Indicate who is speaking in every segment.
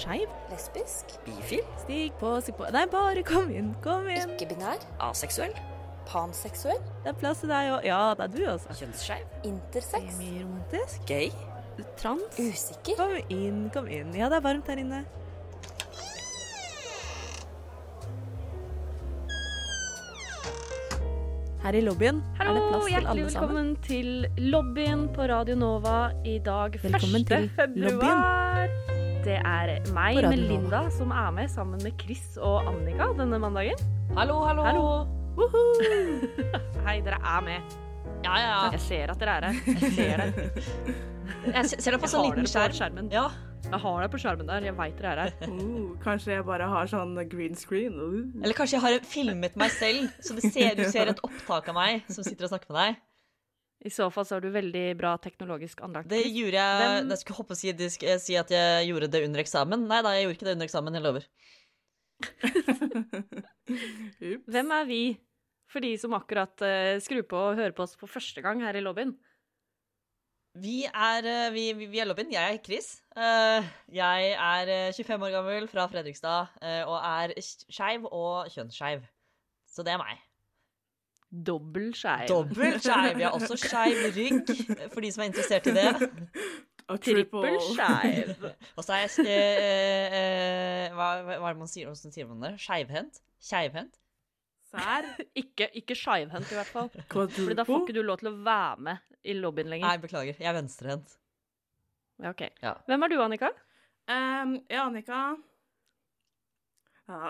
Speaker 1: Skeiv?
Speaker 2: Lesbisk?
Speaker 3: Bifil?
Speaker 1: Stig på, stig på. Nei, bare kom inn, kom inn.
Speaker 2: Ikke-binær?
Speaker 3: Aseksuell?
Speaker 2: Panseksuell?
Speaker 1: Det er plass til deg òg. Ja, det er du også.
Speaker 3: Kjønnsskeiv?
Speaker 2: Intersex?
Speaker 1: romantisk
Speaker 3: Gay?
Speaker 1: Trans.
Speaker 2: Usikker?
Speaker 1: Kom inn, kom inn. Ja, det er varmt her inne. Her i lobbyen
Speaker 4: Hallo,
Speaker 1: er det plass til
Speaker 4: hjertelig
Speaker 1: alle sammen.
Speaker 4: velkommen til lobbyen på Radio Nova i dag
Speaker 1: Velkommen
Speaker 4: 1.
Speaker 1: til
Speaker 4: februar. Det er meg, Melinda, som er med sammen med Chris og Annika denne mandagen.
Speaker 3: Hallo, hallo.
Speaker 4: Hallo. Hei, dere er med.
Speaker 3: Ja, ja, ja.
Speaker 4: Jeg ser at dere er her. Jeg ser det.
Speaker 3: Jeg ser deg på sånn liten skjerm.
Speaker 4: skjermen.
Speaker 3: Ja.
Speaker 4: Jeg har deg på skjermen der. Jeg veit dere er her.
Speaker 5: Uh, kanskje jeg bare har sånn green screen. Uh.
Speaker 3: Eller kanskje jeg har filmet meg selv, så det ser, du ser et opptak av meg som sitter og snakker med deg.
Speaker 4: I så fall så er du veldig bra teknologisk anlagt.
Speaker 3: Det gjorde jeg
Speaker 4: Hvem-
Speaker 3: Jeg skulle hoppe og si, si at jeg gjorde det under eksamen. Nei da, jeg gjorde ikke det under eksamen. Jeg lover.
Speaker 4: Hvem er vi, for de som akkurat uh, skrur på og hører på oss for første gang her i lobbyen?
Speaker 3: Vi er, eh, vi, vi, er lobbyen. Jeg er Chris. Eh, jeg er eh, 25 år gammel, fra Fredrikstad, eh, og er skeiv og kjønnsskeiv. Så det er meg.
Speaker 4: Dobbel skeiv.
Speaker 3: Dobbel skeiv. ja. har også skeiv rygg, for de som er interessert i det.
Speaker 4: Trippel skeiv.
Speaker 3: Og så er jeg eh, eh, hva, er det man sier, hvordan sier man det? Skeivhendt? Skeivhendt?
Speaker 5: Sær.
Speaker 4: Ikke, ikke skeivhendt, i hvert fall. Fordi da får ikke du lov til å være med i lobbyen lenger.
Speaker 3: Nei, beklager. Jeg er venstrehendt.
Speaker 4: Ja, ok.
Speaker 3: Ja.
Speaker 4: Hvem er du, Annika?
Speaker 5: Um, ja, Annika. Ja.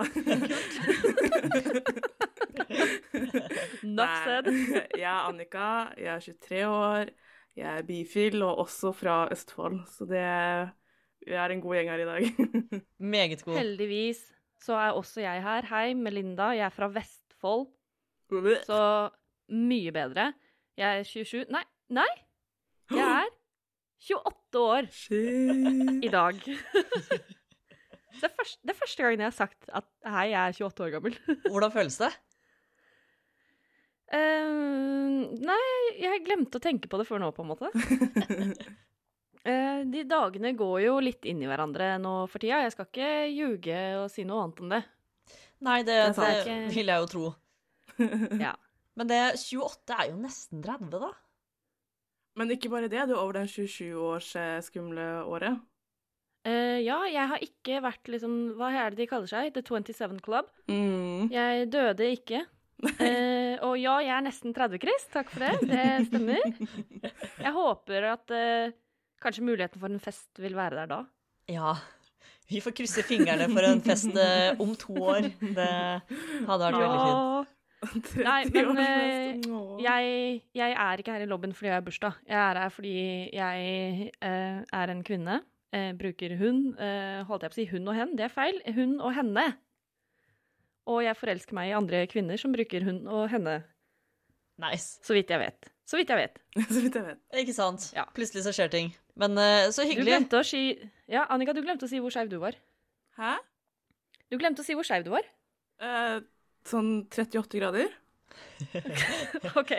Speaker 4: Nok said.
Speaker 5: Jeg er Annika, jeg er 23 år, jeg er bifil og også fra Østfold, så det vi er en god gjeng her i dag.
Speaker 3: Meget god.
Speaker 4: Heldigvis så er også jeg her. Hei, Melinda. Jeg er fra Vestfold, så mye bedre. Jeg er 27 Nei, nei! Jeg er 28 år
Speaker 5: Shit.
Speaker 4: i dag. Det er, første, det er første gangen jeg har sagt at hei, jeg er 28 år gammel.
Speaker 3: Hvordan føles det?
Speaker 4: Eh, nei, jeg glemte å tenke på det før nå, på en måte. uh, de dagene går jo litt inn i hverandre nå for tida. Jeg skal ikke ljuge og si noe annet enn det.
Speaker 3: Nei, det, det,
Speaker 4: det,
Speaker 3: vil jeg jo tro.
Speaker 4: Ja.
Speaker 3: Men det 28 er jo nesten 30, da.
Speaker 5: Men ikke bare det, du er over den 27-års eh, skumle året.
Speaker 4: Uh, ja, jeg har ikke vært liksom Hva er det de kaller seg? The 27 Club.
Speaker 5: Mm.
Speaker 4: Jeg døde ikke. Eh, og ja, jeg er nesten 30, Chris. Takk for det. Det stemmer. Jeg håper at uh, kanskje muligheten for en fest vil være der da.
Speaker 3: Ja. Vi får krysse fingrene for en fest uh, om to år. Det hadde vært veldig fint.
Speaker 4: Nei, men.
Speaker 5: Åh.
Speaker 4: Jeg, jeg er ikke her i lobbyen fordi jeg har bursdag. Jeg er her fordi jeg er en kvinne. Bruker hun. Eh, holdt jeg på å si hun og hen? Det er feil. Hun og henne. Og jeg forelsker meg i andre kvinner som bruker hun og henne,
Speaker 3: Nice.
Speaker 4: så vidt jeg vet. Så vidt jeg vet.
Speaker 5: Så vidt jeg vet.
Speaker 3: Ikke sant?
Speaker 4: Ja.
Speaker 3: Plutselig så skjer ting. Men uh, så
Speaker 4: Du glemte å si Ja, Annika, du glemte å si hvor skeiv du var.
Speaker 5: Hæ?
Speaker 4: Du glemte å si hvor skeiv du var.
Speaker 5: Uh, sånn 38 grader?
Speaker 4: OK.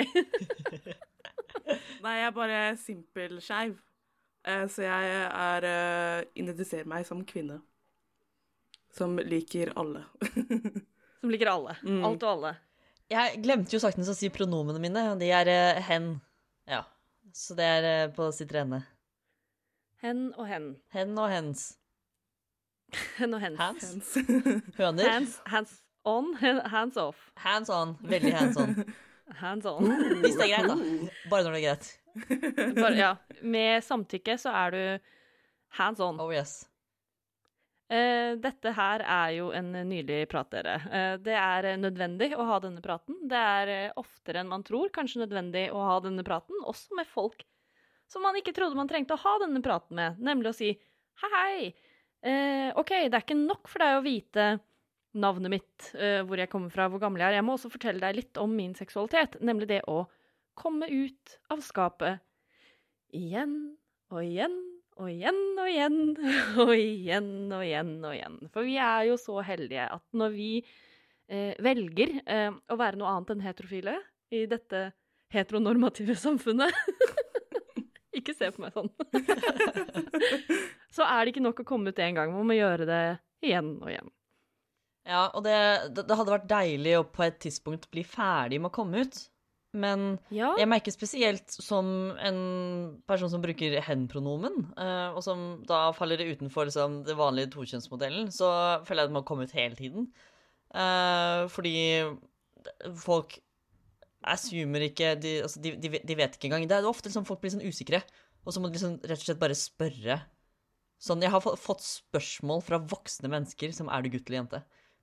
Speaker 5: Nei, jeg er bare simpel skeiv. Eh, så jeg er uh, identifiserer meg som kvinne. Som liker alle.
Speaker 4: Som liker alle.
Speaker 5: Mm.
Speaker 4: Alt og alle.
Speaker 3: Jeg glemte jo saktens å si pronomene mine. De er uh, hen. Ja. Så det er uh, på sitt rene.
Speaker 4: Hen og hen.
Speaker 3: Hen og hens.
Speaker 4: Hen og hens.
Speaker 3: Hands?
Speaker 5: Hens.
Speaker 3: Høner?
Speaker 4: Hands, hands on, hands off.
Speaker 3: Hands on. Veldig hands on.
Speaker 4: Hands on.
Speaker 3: Hvis det er greit, da. Bare når det er greit.
Speaker 4: Bare, ja. Med samtykke så er du hands on.
Speaker 3: Oh yes.
Speaker 4: Eh, dette her er jo en nylig prat, dere. Eh, det er eh, nødvendig å ha denne praten. Det er oftere enn man tror kanskje nødvendig å ha denne praten, også med folk som man ikke trodde man trengte å ha denne praten med, nemlig å si hei, hei. OK, det er ikke nok for deg å vite navnet mitt, hvor jeg kommer fra, hvor gammel jeg er. Jeg må også fortelle deg litt om min seksualitet, nemlig det å komme ut av skapet igjen og igjen og igjen og igjen og igjen og igjen og igjen. For vi er jo så heldige at når vi eh, velger eh, å være noe annet enn heterofile i dette heteronormative samfunnet Ikke se på meg sånn. så er det ikke nok å komme ut én gang. Man må gjøre det igjen og igjen.
Speaker 3: Ja, og det, det, hadde vært deilig å på et tidspunkt bli ferdig med å komme ut. Men
Speaker 4: Ja,
Speaker 3: jeg merker spesielt som en person som bruker hen-pronomen, eh, og som da faller det utenfor liksom, det vanlige tokjønnsmodellen, så føler jeg det må komme ut hele tiden. Eh, fordi folk assumer ikke de, altså, de, de, de vet ikke engang. Det er ofte liksom folk blir sånn usikre, og så må de liksom rett og slett bare spørre. Sånn, Jeg har fått spørsmål fra voksne mennesker som er du gutt eller jente.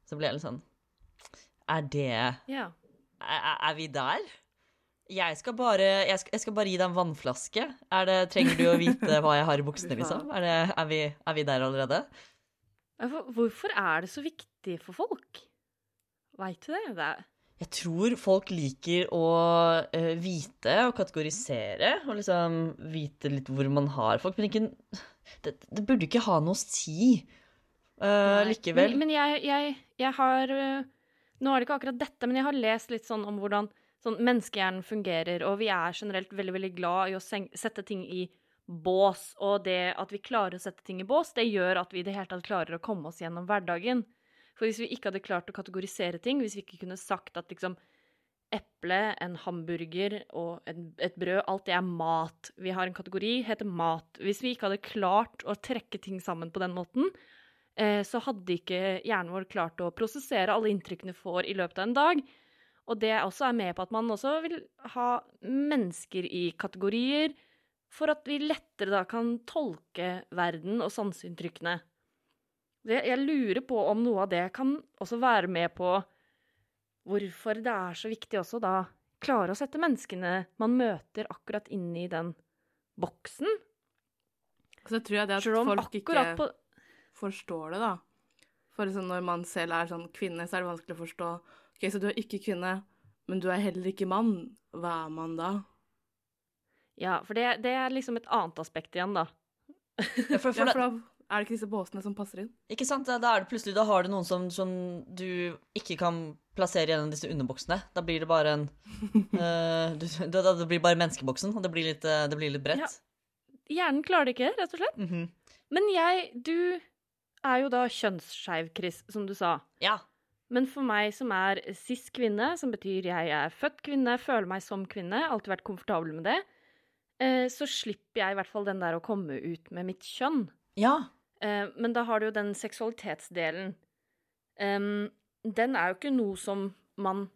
Speaker 3: Så blir jeg litt sånn Er det
Speaker 4: ja.
Speaker 3: er, er vi der? Jeg skal, bare, jeg, skal, jeg skal bare gi deg en vannflaske. Er det, trenger du å vite hva jeg har i buksene, liksom? Er, det, er, vi, er vi der allerede?
Speaker 4: Hvorfor er det så viktig for folk? Veit du det?
Speaker 3: Jeg tror folk liker å uh, vite og kategorisere, og liksom vite litt hvor man har folk, men ikke Det, det burde ikke ha noe å si
Speaker 4: uh,
Speaker 3: likevel.
Speaker 4: Men, men jeg, jeg, jeg har øh, Nå er det ikke akkurat dette, men jeg har lest litt sånn om hvordan sånn menneskehjernen fungerer, og vi er generelt veldig, veldig glad i å sette ting i bås, og det at vi klarer å sette ting i bås, det gjør at vi i det hele tatt klarer å komme oss gjennom hverdagen. For hvis vi ikke hadde klart å kategorisere ting, hvis vi ikke kunne sagt at liksom eple, en hamburger og et brød, alt det er mat. Vi har en kategori, heter mat. Hvis vi ikke hadde klart å trekke ting sammen på den måten, eh, så hadde ikke hjernen vår klart å prosessere alle inntrykkene vi får i løpet av en dag. Og det også er med på at man også vil ha mennesker i kategorier, for at vi lettere da kan tolke verden og sanseinntrykkene. Jeg lurer på om noe av det kan også være med på hvorfor det er så viktig også da klare å sette menneskene man møter akkurat inn i den boksen.
Speaker 5: Så tror jeg det at folk ikke
Speaker 4: på
Speaker 5: forstår det, da. For liksom når man selv er sånn kvinne, så er det vanskelig å forstå OK, så du er ikke kvinne, men du er heller ikke mann. Hva er man da?
Speaker 4: Ja, for det, det er liksom et annet aspekt igjen, da.
Speaker 3: Ja, for, for
Speaker 5: Ja, for da er det ikke disse båsene som passer inn.
Speaker 3: Ikke sant? Da er det plutselig, da har du noen som, som du ikke kan plassere gjennom disse underboksene. Da blir det bare en uh, du, da, da, Det blir bare menneskeboksen, og det blir litt, eh, det blir litt bredt.
Speaker 4: Ja. Hjernen klarer det ikke, rett og slett.
Speaker 3: Mhm.
Speaker 4: Men jeg Du er jo da kjønnsskeiv, Chris, som du sa.
Speaker 3: Ja.
Speaker 4: Men for meg som er cis-kvinne, som betyr jeg er født kvinne, føler meg som kvinne, alltid vært komfortabel med det, eh, så slipper jeg i hvert fall den der å komme ut med mitt kjønn.
Speaker 3: Ja.
Speaker 4: Eh, Men da har du jo den seksualitetsdelen. Den er jo ikke noe som man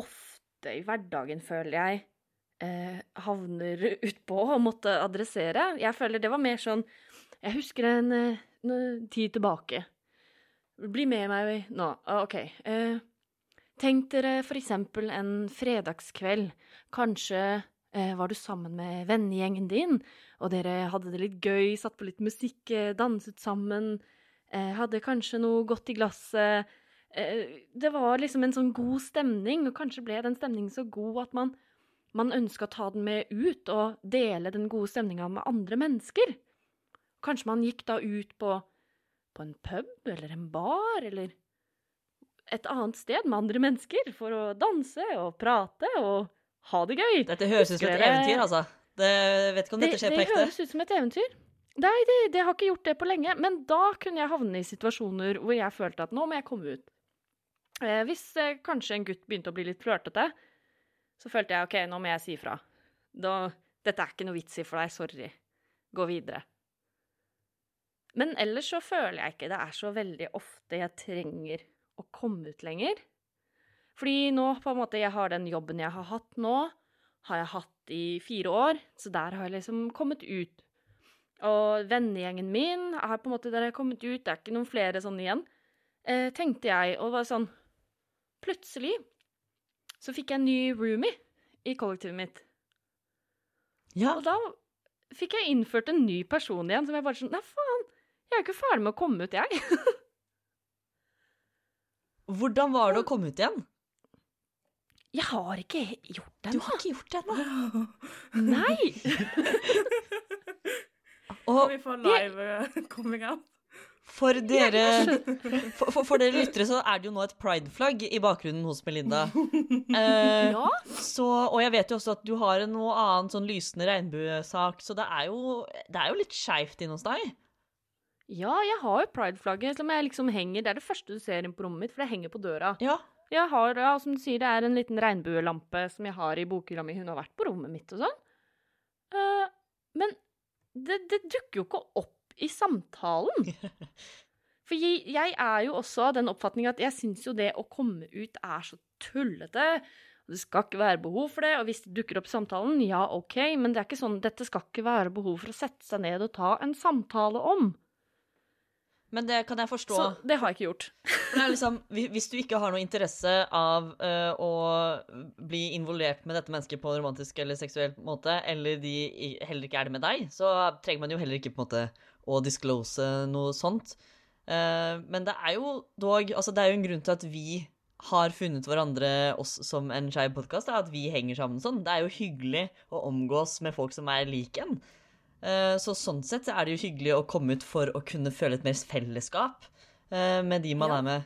Speaker 4: ofte i hverdagen, føler jeg, eh, havner utpå og måtte adressere. Jeg føler det var mer sånn Jeg husker en, en tid tilbake. Bli med meg nå. Ah, OK. Eh, tenk dere for eksempel en fredagskveld. Kanskje eh, var du sammen med vennegjengen din, og dere hadde det litt gøy, satt på litt musikk, eh, danset sammen, hadde kanskje noe godt i glasset. Det var liksom en sånn god stemning, og kanskje ble den stemningen så god at man, man ønska å ta den med ut og dele den gode stemninga med andre mennesker. Kanskje man gikk da ut på, på en pub eller en bar eller et annet sted med andre mennesker for å danse og prate og ha det gøy.
Speaker 3: Dette høres ut som et eventyr, altså. Det, vet ikke om dette skjer det,
Speaker 4: det
Speaker 3: ekte.
Speaker 4: høres ut som et eventyr. Nei, det, det har ikke gjort det på lenge. Men da kunne jeg havne i situasjoner hvor jeg følte at nå må jeg komme ut. Eh, hvis eh, kanskje en gutt begynte å bli litt flørtete, så følte jeg OK, nå må jeg si ifra. Dette er ikke noe vits i for deg, sorry. Gå videre. Men ellers så føler jeg ikke det er så veldig ofte jeg trenger å komme ut lenger. Fordi nå på en måte jeg har den jobben jeg har hatt nå, har jeg hatt i fire år, så der har jeg liksom kommet ut. Og vennegjengen min er på en måte der jeg har kommet ut, det er ikke noen flere sånn igjen, eh, tenkte jeg, og var sånn Plutselig så fikk jeg en ny roomie i kollektivet mitt.
Speaker 3: Ja.
Speaker 4: Og da fikk jeg innført en ny person igjen, som jeg bare sånn Nei, faen, jeg er ikke ferdig med å komme ut, jeg.
Speaker 3: Hvordan var det å komme ut igjen?
Speaker 4: Jeg har ikke gjort det
Speaker 3: Du har ikke gjort det ennå.
Speaker 4: Nei!
Speaker 5: Kan
Speaker 3: Og
Speaker 5: vi få live eh, coming out?
Speaker 3: for dere, for, for, for dere lyttere så er det jo nå et prideflagg i bakgrunnen hos Melinda. Eh,
Speaker 4: Ja.
Speaker 3: så, og jeg vet jo også at du har en noe annen sånn lysende regnbuesak, så det er jo, det er jo litt skeivt inne hos deg.
Speaker 4: Ja, jeg har jo prideflagget som jeg liksom henger Det er det første du ser inn på rommet mitt, for det henger på døra.
Speaker 3: Ja.
Speaker 4: Jeg har, ja, som du sier, det er en liten regnbuelampe som jeg har i bokhylla mi. Hun har vært på rommet mitt og sånn. Uh, men det, det dukker jo ikke opp i samtalen. For jeg, jeg er jo også av den oppfatning at jeg syns jo det å komme ut er så tullete. Det skal ikke være behov for det, og hvis det dukker opp i samtalen, ja, OK, men det er ikke sånn, dette skal ikke være behov for å sette seg ned og ta en samtale om.
Speaker 3: Men det kan jeg forstå.
Speaker 4: Så det har jeg ikke gjort.
Speaker 3: Liksom, Hvis du ikke har noe interesse av uh, å bli involvert med dette mennesket på en romantisk eller seksuell måte, eller de heller ikke er det med deg, så trenger man jo heller ikke på en måte å disclose noe sånt. Uh, men det er jo dog altså Det er jo en grunn til at vi har funnet hverandre oss som en skeiv podkast, at vi henger sammen sånn. Det er jo hyggelig å omgås med folk som er lik en. Eh, Så sånn sett er det jo hyggelig å komme ut for å kunne føle et mer fellesskap eh, med de man
Speaker 4: Ja.
Speaker 3: er med.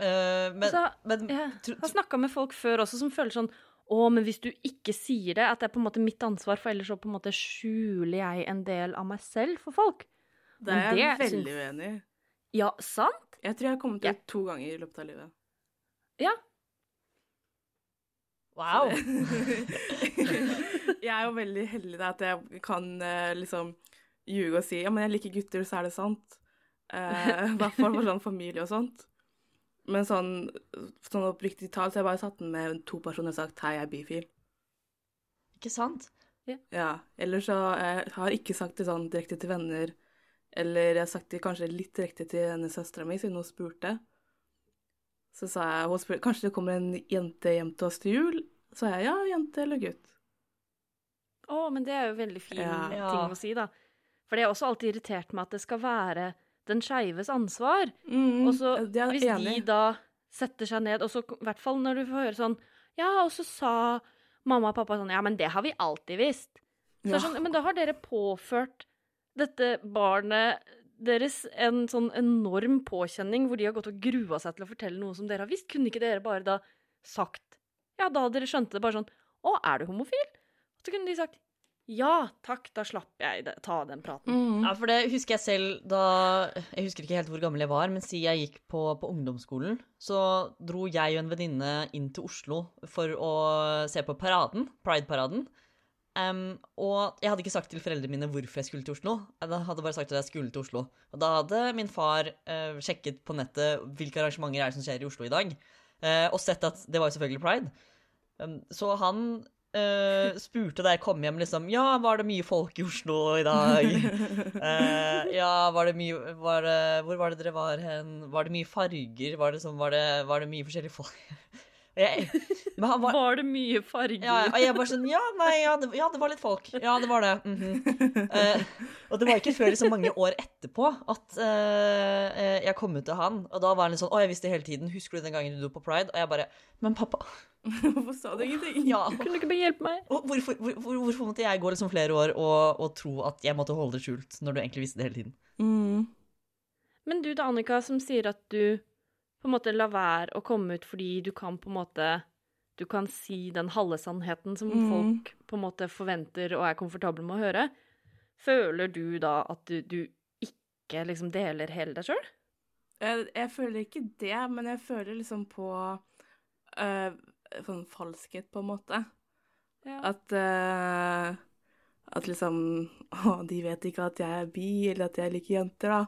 Speaker 3: Eh, Men,
Speaker 4: Altså,
Speaker 3: men
Speaker 4: Jeg har snakka med folk før også som føler sånn å, men hvis du ikke sier det, at det er på en måte mitt ansvar, for ellers så på en måte skjuler jeg en del av meg selv for folk.
Speaker 5: Det er jeg
Speaker 4: det
Speaker 5: veldig uenig i.
Speaker 4: Ja, sant?
Speaker 5: Jeg tror jeg har kommet
Speaker 4: Ja.
Speaker 5: to ganger i løpet av livet.
Speaker 4: Ja.
Speaker 3: Wow!
Speaker 5: jeg er jo veldig heldig da, at jeg kan eh, liksom ljuge og si ja, men jeg liker gutter, så er det sant. Eh, I hvert fall for sånn familie og sånt. Men sånn, sånn oppriktig talt, så har jeg bare satt den med to personer og sagt hei, jeg er bifil.
Speaker 3: Ikke sant?
Speaker 5: Ja, Eller så jeg har jeg ikke sagt det sånn direkte til venner. Eller jeg har sagt det kanskje litt direkte til denne søstera mi, siden hun spurte. Så sa jeg hun spurte, kanskje det kommer en jente hjem til oss til jul. Så sa jeg ja, jente eller gutt.
Speaker 4: Å, men det er jo veldig fin
Speaker 5: Ja.
Speaker 3: Ja.
Speaker 4: ting å si, da. For det har også alltid irritert meg at det skal være den skeives ansvar.
Speaker 5: Mm,
Speaker 4: Og så hvis
Speaker 5: enig
Speaker 4: de da setter seg ned, og så i hvert fall når du får høre sånn Ja, og så sa mamma og pappa sånn Ja, men det har vi alltid visst. Så
Speaker 5: Ja.
Speaker 4: sånn, men da har dere påført dette barnet deres en sånn enorm påkjenning hvor de har gått og grua seg til å fortelle noe som dere har visst. Kunne ikke dere bare da sagt Ja, da dere skjønte det bare sånn Å, er du homofil? Så kunne de sagt Ja, takk, da slapp jeg det, ta den praten.
Speaker 5: Mm.
Speaker 3: Ja, for det husker jeg selv da Jeg husker ikke helt hvor gammel jeg var, men si jeg gikk på, på ungdomsskolen, så dro jeg og en venninne inn til Oslo for å se på paraden, Pride-paraden. Em, og jeg hadde ikke sagt til foreldrene mine hvorfor jeg skulle til Oslo. Jeg hadde bare sagt at jeg skulle til Oslo. Og da hadde min far uh, sjekket på nettet hvilke arrangementer er det som skjer i Oslo i dag, uh, og sett at det var jo selvfølgelig pride. Um, så han uh, spurte da jeg kom hjem, liksom Ja, var det mye folk i Oslo i dag? Ja, var det mye var det, Hvor var det dere var hen? Var det mye farger? Var det, sånn, var det, var det mye forskjellige folk? Jeg, var,
Speaker 4: Var det mye farger?
Speaker 3: ja, og jeg bare sånn Ja, nei, ja det, ja, det var litt folk. Ja, det var det. Mm -hmm. uh, og det var ikke før liksom mange år etterpå at eh, eh, jeg kom ut til han, og da var han litt sånn Å, jeg visste hele tiden. Husker du den gangen du dro på pride? Og jeg bare Men pappa
Speaker 5: Hvorfor sa du ingenting?
Speaker 3: Ja.
Speaker 4: Kunne du ikke bare hjelpe meg?
Speaker 3: Og hvorfor, hvor, hvor- hvorfor måtte jeg gå liksom flere år og, og tro at jeg måtte holde det skjult, når du egentlig visste det hele tiden?
Speaker 5: Mm.
Speaker 4: Men du da, Annika, som sier at du på en måte la være å komme ut fordi du kan på en måte Du kan si den halve sannheten som
Speaker 5: Mm.
Speaker 4: folk på en måte forventer og er komfortable med å høre. Føler du da at du, du ikke liksom deler hele deg sjøl?
Speaker 5: Jeg, jeg føler ikke det, men jeg føler liksom på øh, sånn falskhet, på en måte.
Speaker 4: Ja.
Speaker 5: At øh, At liksom Å, de vet ikke at jeg er bi, eller at jeg liker jenter, da.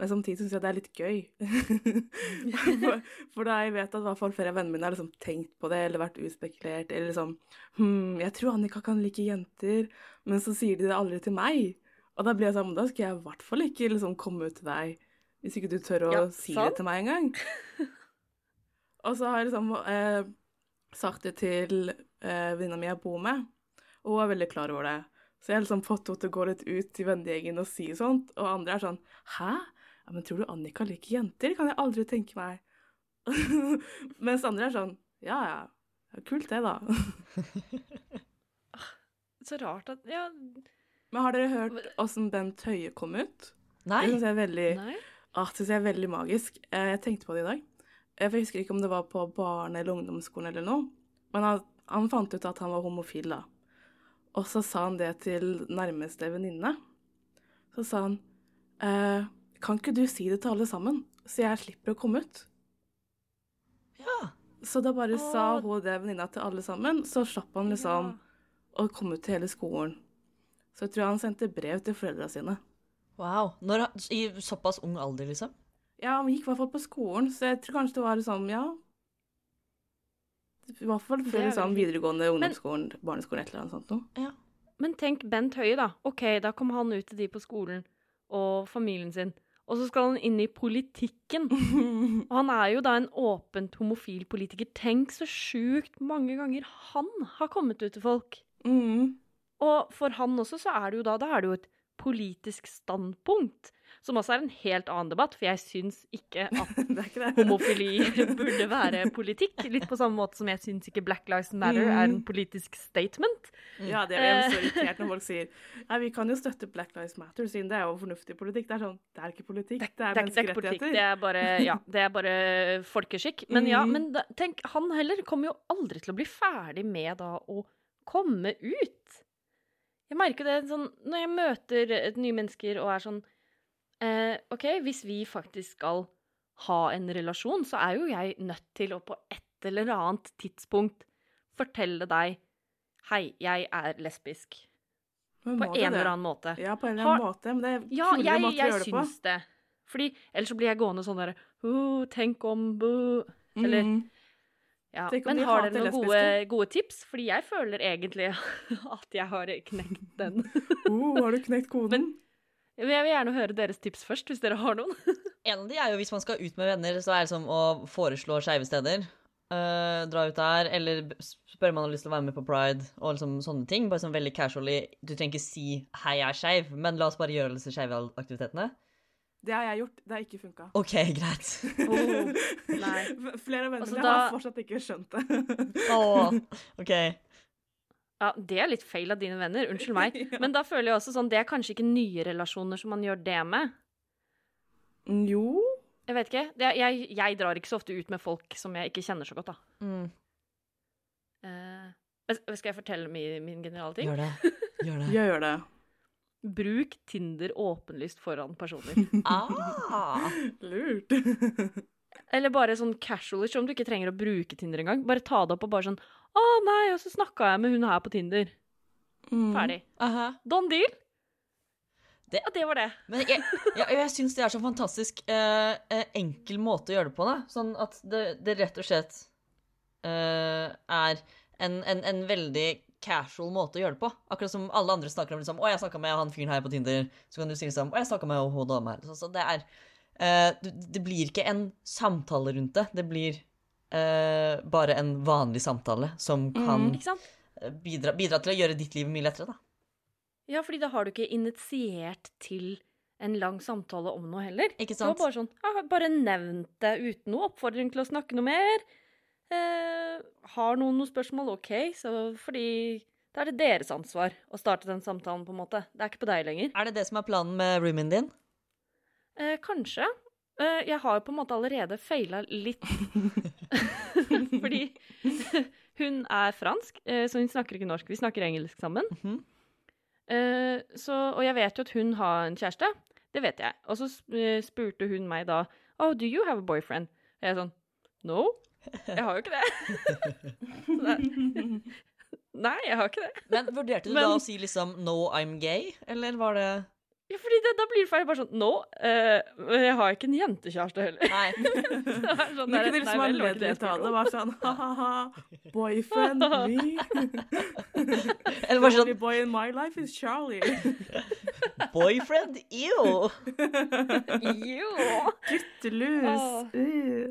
Speaker 5: Men samtidig syns jeg det er litt gøy. for, for da jeg vet at i hvert fall flere av vennene mine har liksom tenkt på det, eller vært uspekulert, eller liksom Hm, jeg tror Annika kan like jenter, men så sier de det aldri til meg. Og da blir jeg sånn Da skal jeg i hvert fall ikke liksom komme ut til deg, hvis ikke du tør å
Speaker 4: Ja,
Speaker 5: si
Speaker 4: sant.
Speaker 5: det til meg engang. Og så har jeg liksom eh, sagt det til eh, venninna mi jeg bor med, og hun er veldig klar over det. Så jeg har liksom fått henne til å gå litt ut til vennegjengen og si sånt, og andre er sånn Hæ? Ja, men tror du Annika liker jenter? Kan jeg aldri tenke meg. Mens andre er sånn Ja, ja. kult det, da.
Speaker 4: Så rart at Ja,
Speaker 5: Men har dere hørt åssen Bent Høie kom ut?
Speaker 3: Nei.
Speaker 5: Det syns jeg er veldig. Ah, synes jeg er veldig magisk. Eh, Jeg tenkte på det i dag. Eh, Jeg husker ikke om det var på barne- eller ungdomsskolen eller noe. Men han, han fant ut at han var homofil, da. Og så sa han det til nærmeste venninne. Så sa han eh, Kan ikke du si det til alle sammen, så jeg slipper å komme ut?
Speaker 3: Ja.
Speaker 5: Så da bare sa
Speaker 4: Åh.
Speaker 5: hun det venninna til alle sammen, så slapp han liksom å komme ut til hele skolen. Så jeg tror han sendte brev til foreldra sine.
Speaker 3: Wow. Når, I såpass ung alder, liksom?
Speaker 5: Ja, han gikk i hvert fall på skolen, så jeg tror kanskje det var liksom, ja I hvert fall
Speaker 4: Det
Speaker 5: før liksom, videregående, ungdomsskolen, barneskolen, et eller annet sånt noe.
Speaker 4: Men tenk Bent Høie, da. Ok, da kom han ut til de på skolen og familien sin. Og så skal han inn i politikken. Og han er jo da en åpent homofil politiker. Tenk så sjukt mange ganger han har kommet ut til folk.
Speaker 5: Mm.
Speaker 4: Og for han også så er det jo da, da er det jo et politisk standpunkt. Som også er en helt annen debatt, for jeg syns ikke at
Speaker 5: ikke
Speaker 4: homofili burde være politikk. Litt på samme måte som jeg syns ikke Black Lives Matter er en politisk statement.
Speaker 5: Ja, det er så irritert når folk sier Nei, vi kan jo støtte Black Lives Matter, siden det er jo fornuftig politikk. Det er sånn, det er ikke politikk, det er
Speaker 4: Det er, det er ikke det
Speaker 5: menneskerettigheter.
Speaker 4: er bare, ja, det er bare folkeskikk. Men ja,
Speaker 5: Mhm.
Speaker 4: men da, tenk, han heller kommer jo aldri til å bli ferdig med da å komme ut. Jeg merker det sånn når jeg møter et nye mennesker og er sånn eh, OK, hvis vi faktisk skal ha en relasjon, så er jo jeg nødt til å på et eller annet tidspunkt fortelle deg Hei, jeg er lesbisk. På en
Speaker 5: det?
Speaker 4: eller annen måte.
Speaker 5: Ja, på en eller
Speaker 4: Har-
Speaker 5: annen måte, men det er
Speaker 4: Ja, jeg,
Speaker 5: måter å gjøre det på.
Speaker 4: syns det. Fordi ellers så blir jeg gående sånn derre Tenk om bu Eller
Speaker 5: mm.
Speaker 4: ja. Men har dere noen gode, gode tips? Fordi jeg føler egentlig at jeg har knekt den.
Speaker 5: Oh, har du knekt koden?
Speaker 4: Jeg vil gjerne høre deres tips først, hvis dere har noen.
Speaker 3: En av de er jo hvis man skal ut med venner, så er det som å foreslå skeive steder. Uh, dra ut der, eller spørre om man har lyst til å være med på pride, og liksom sånne ting. Bare sånn veldig casually. Du trenger ikke si 'hei, jeg er skeiv', men la oss bare gjøre disse skeive aktivitetene.
Speaker 5: Det har jeg gjort, det har ikke funka.
Speaker 3: OK, greit.
Speaker 4: Oh, nei.
Speaker 5: Flere venner
Speaker 4: Altså,
Speaker 5: har fortsatt ikke skjønt det.
Speaker 3: oh, OK.
Speaker 4: Ja, Det er litt feil av dine venner, unnskyld meg.
Speaker 5: Ja.
Speaker 4: Men da føler jeg også sånn, det er kanskje ikke nye relasjoner som man gjør det med.
Speaker 5: jo
Speaker 4: Jeg vet ikke. Det er, jeg, jeg drar ikke så ofte ut med folk som jeg ikke kjenner så godt, da.
Speaker 3: Mm.
Speaker 4: Uh, skal jeg fortelle min, min generale ting?
Speaker 3: Gjør det. Gjør det.
Speaker 5: Gjør det.
Speaker 4: Bruk Tinder åpenlyst foran personer.
Speaker 3: Ah.
Speaker 5: Lurt.
Speaker 4: Eller bare sånn casualish, om du ikke trenger å bruke Tinder engang. Bare ta det opp og bare sånn Å nei, og så snakka jeg med hun her på Tinder.
Speaker 5: Mm.
Speaker 4: Ferdig.
Speaker 3: Aha.
Speaker 4: Don deal.
Speaker 3: Det-
Speaker 4: Ja, det var det.
Speaker 3: Men jeg, jeg, jeg syns det er så fantastisk eh, eh, enkel måte å gjøre det på. Da. Sånn at det, det rett og slett eh, er en, en, en veldig casual måte å gjøre det på. Akkurat som alle andre snakker om liksom, 'Å, jeg snakka med han fyren her på Tinder.' Så kan du si liksom 'Å, jeg snakka med hun dama her.' Så, så det er eh, Det blir ikke en samtale rundt det. Det blir eh, bare en vanlig samtale som kan mm, bidra, bidra til å gjøre ditt liv mye lettere, da.
Speaker 4: Ja, fordi da har du ikke initiert til en lang samtale om noe heller.
Speaker 3: Ikke
Speaker 4: sant? Det
Speaker 3: sant?
Speaker 4: bare sånn ja, Bare nevnt det uten noe oppfordring til å snakke noe mer. Eh, har noen noen spørsmål? OK, så fordi da er det deres ansvar å starte den samtalen, på en måte. Det er ikke på deg lenger.
Speaker 3: Er det det som er planen med roomien din?
Speaker 4: Eh, kanskje. Eh, jeg har jo på en måte allerede feila litt. Fordi hun er fransk, eh, så hun snakker ikke norsk. Vi snakker engelsk sammen.
Speaker 3: Mhm.
Speaker 4: Eh, så, og jeg vet jo at hun har en kjæreste. Det vet jeg. Og så eh, spurte hun meg da Oh, do you have a boyfriend? Og jeg er sånn No, jeg har jo ikke det. Nei, jeg har ikke det.
Speaker 3: Men vurderte du
Speaker 4: Men-
Speaker 3: da å si liksom 'no, I'm gay', eller var det
Speaker 4: Ja, fordi det, da blir det feil. Bare sånn No, eh, jeg har ikke en jentekjæreste heller.
Speaker 3: Nei.
Speaker 4: Det er sånn det var ikke
Speaker 5: anledning
Speaker 4: det
Speaker 5: til å ta det? Bare sånn ha-ha-ha, boyfriend me.
Speaker 3: Eller bare sånn
Speaker 5: boy in my life is Charlie.
Speaker 3: 'boyfriend', ew!
Speaker 4: ew.
Speaker 5: Guttelus.
Speaker 4: Oh.
Speaker 5: Uh.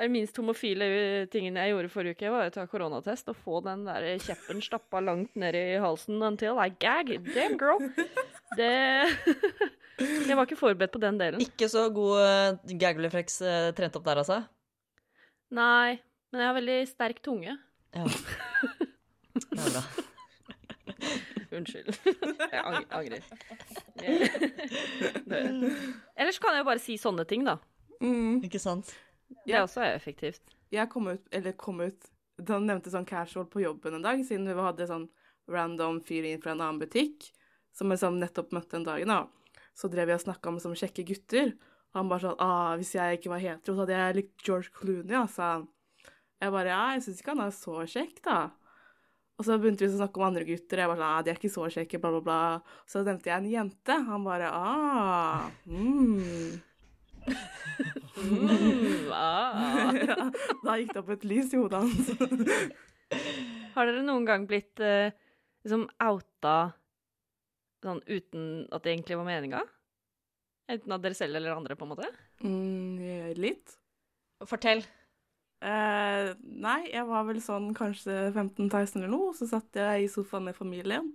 Speaker 4: Det er minst homofile uh, tingen jeg gjorde forrige uke, var å ta koronatest og få den der kjeppen stappa langt ned i halsen until I gag. Damn, girl! Det Jeg var ikke forberedt på den delen.
Speaker 3: Ikke så god uh, gag-refleks uh, trent opp der, altså?
Speaker 4: Nei, men jeg har veldig sterk tunge.
Speaker 3: Ja. Det er bra.
Speaker 4: Unnskyld. Jeg ang angrer. Ellers kan jeg jo bare si sånne ting, da.
Speaker 5: Mm.
Speaker 3: Ikke sant?
Speaker 4: Det
Speaker 5: er
Speaker 4: også effektivt.
Speaker 5: Jeg kom ut, eller kom ut Da han nevnte sånn casual på jobben en dag, siden vi hadde sånn random fyr inn fra en annen butikk, som jeg sånn nettopp møtte en dag, da. så drev jeg og snakka om sånn kjekke gutter. Og han bare sånn ah, 'Hvis jeg ikke var hetero, så hadde jeg likt George Clooney', altså. Jeg bare 'Ja, jeg syns ikke han er så kjekk, da'. Og så begynte vi å snakke om andre gutter. og Jeg bare sånn, ah, de er ikke så kjekke, bla, bla, bla. Så nevnte jeg en jente. Han bare ah, mm.
Speaker 4: Mm, ah.
Speaker 5: ja, da gikk det opp et lys i hodet hans.
Speaker 4: Har dere noen gang blitt eh, liksom outa sånn uten at det egentlig var meninga? Enten av dere selv eller andre, på en måte?
Speaker 5: mm, litt.
Speaker 3: Fortell.
Speaker 5: Eh, nei, jeg var vel sånn kanskje 15-16 eller noe, så satt jeg i sofaen med familien.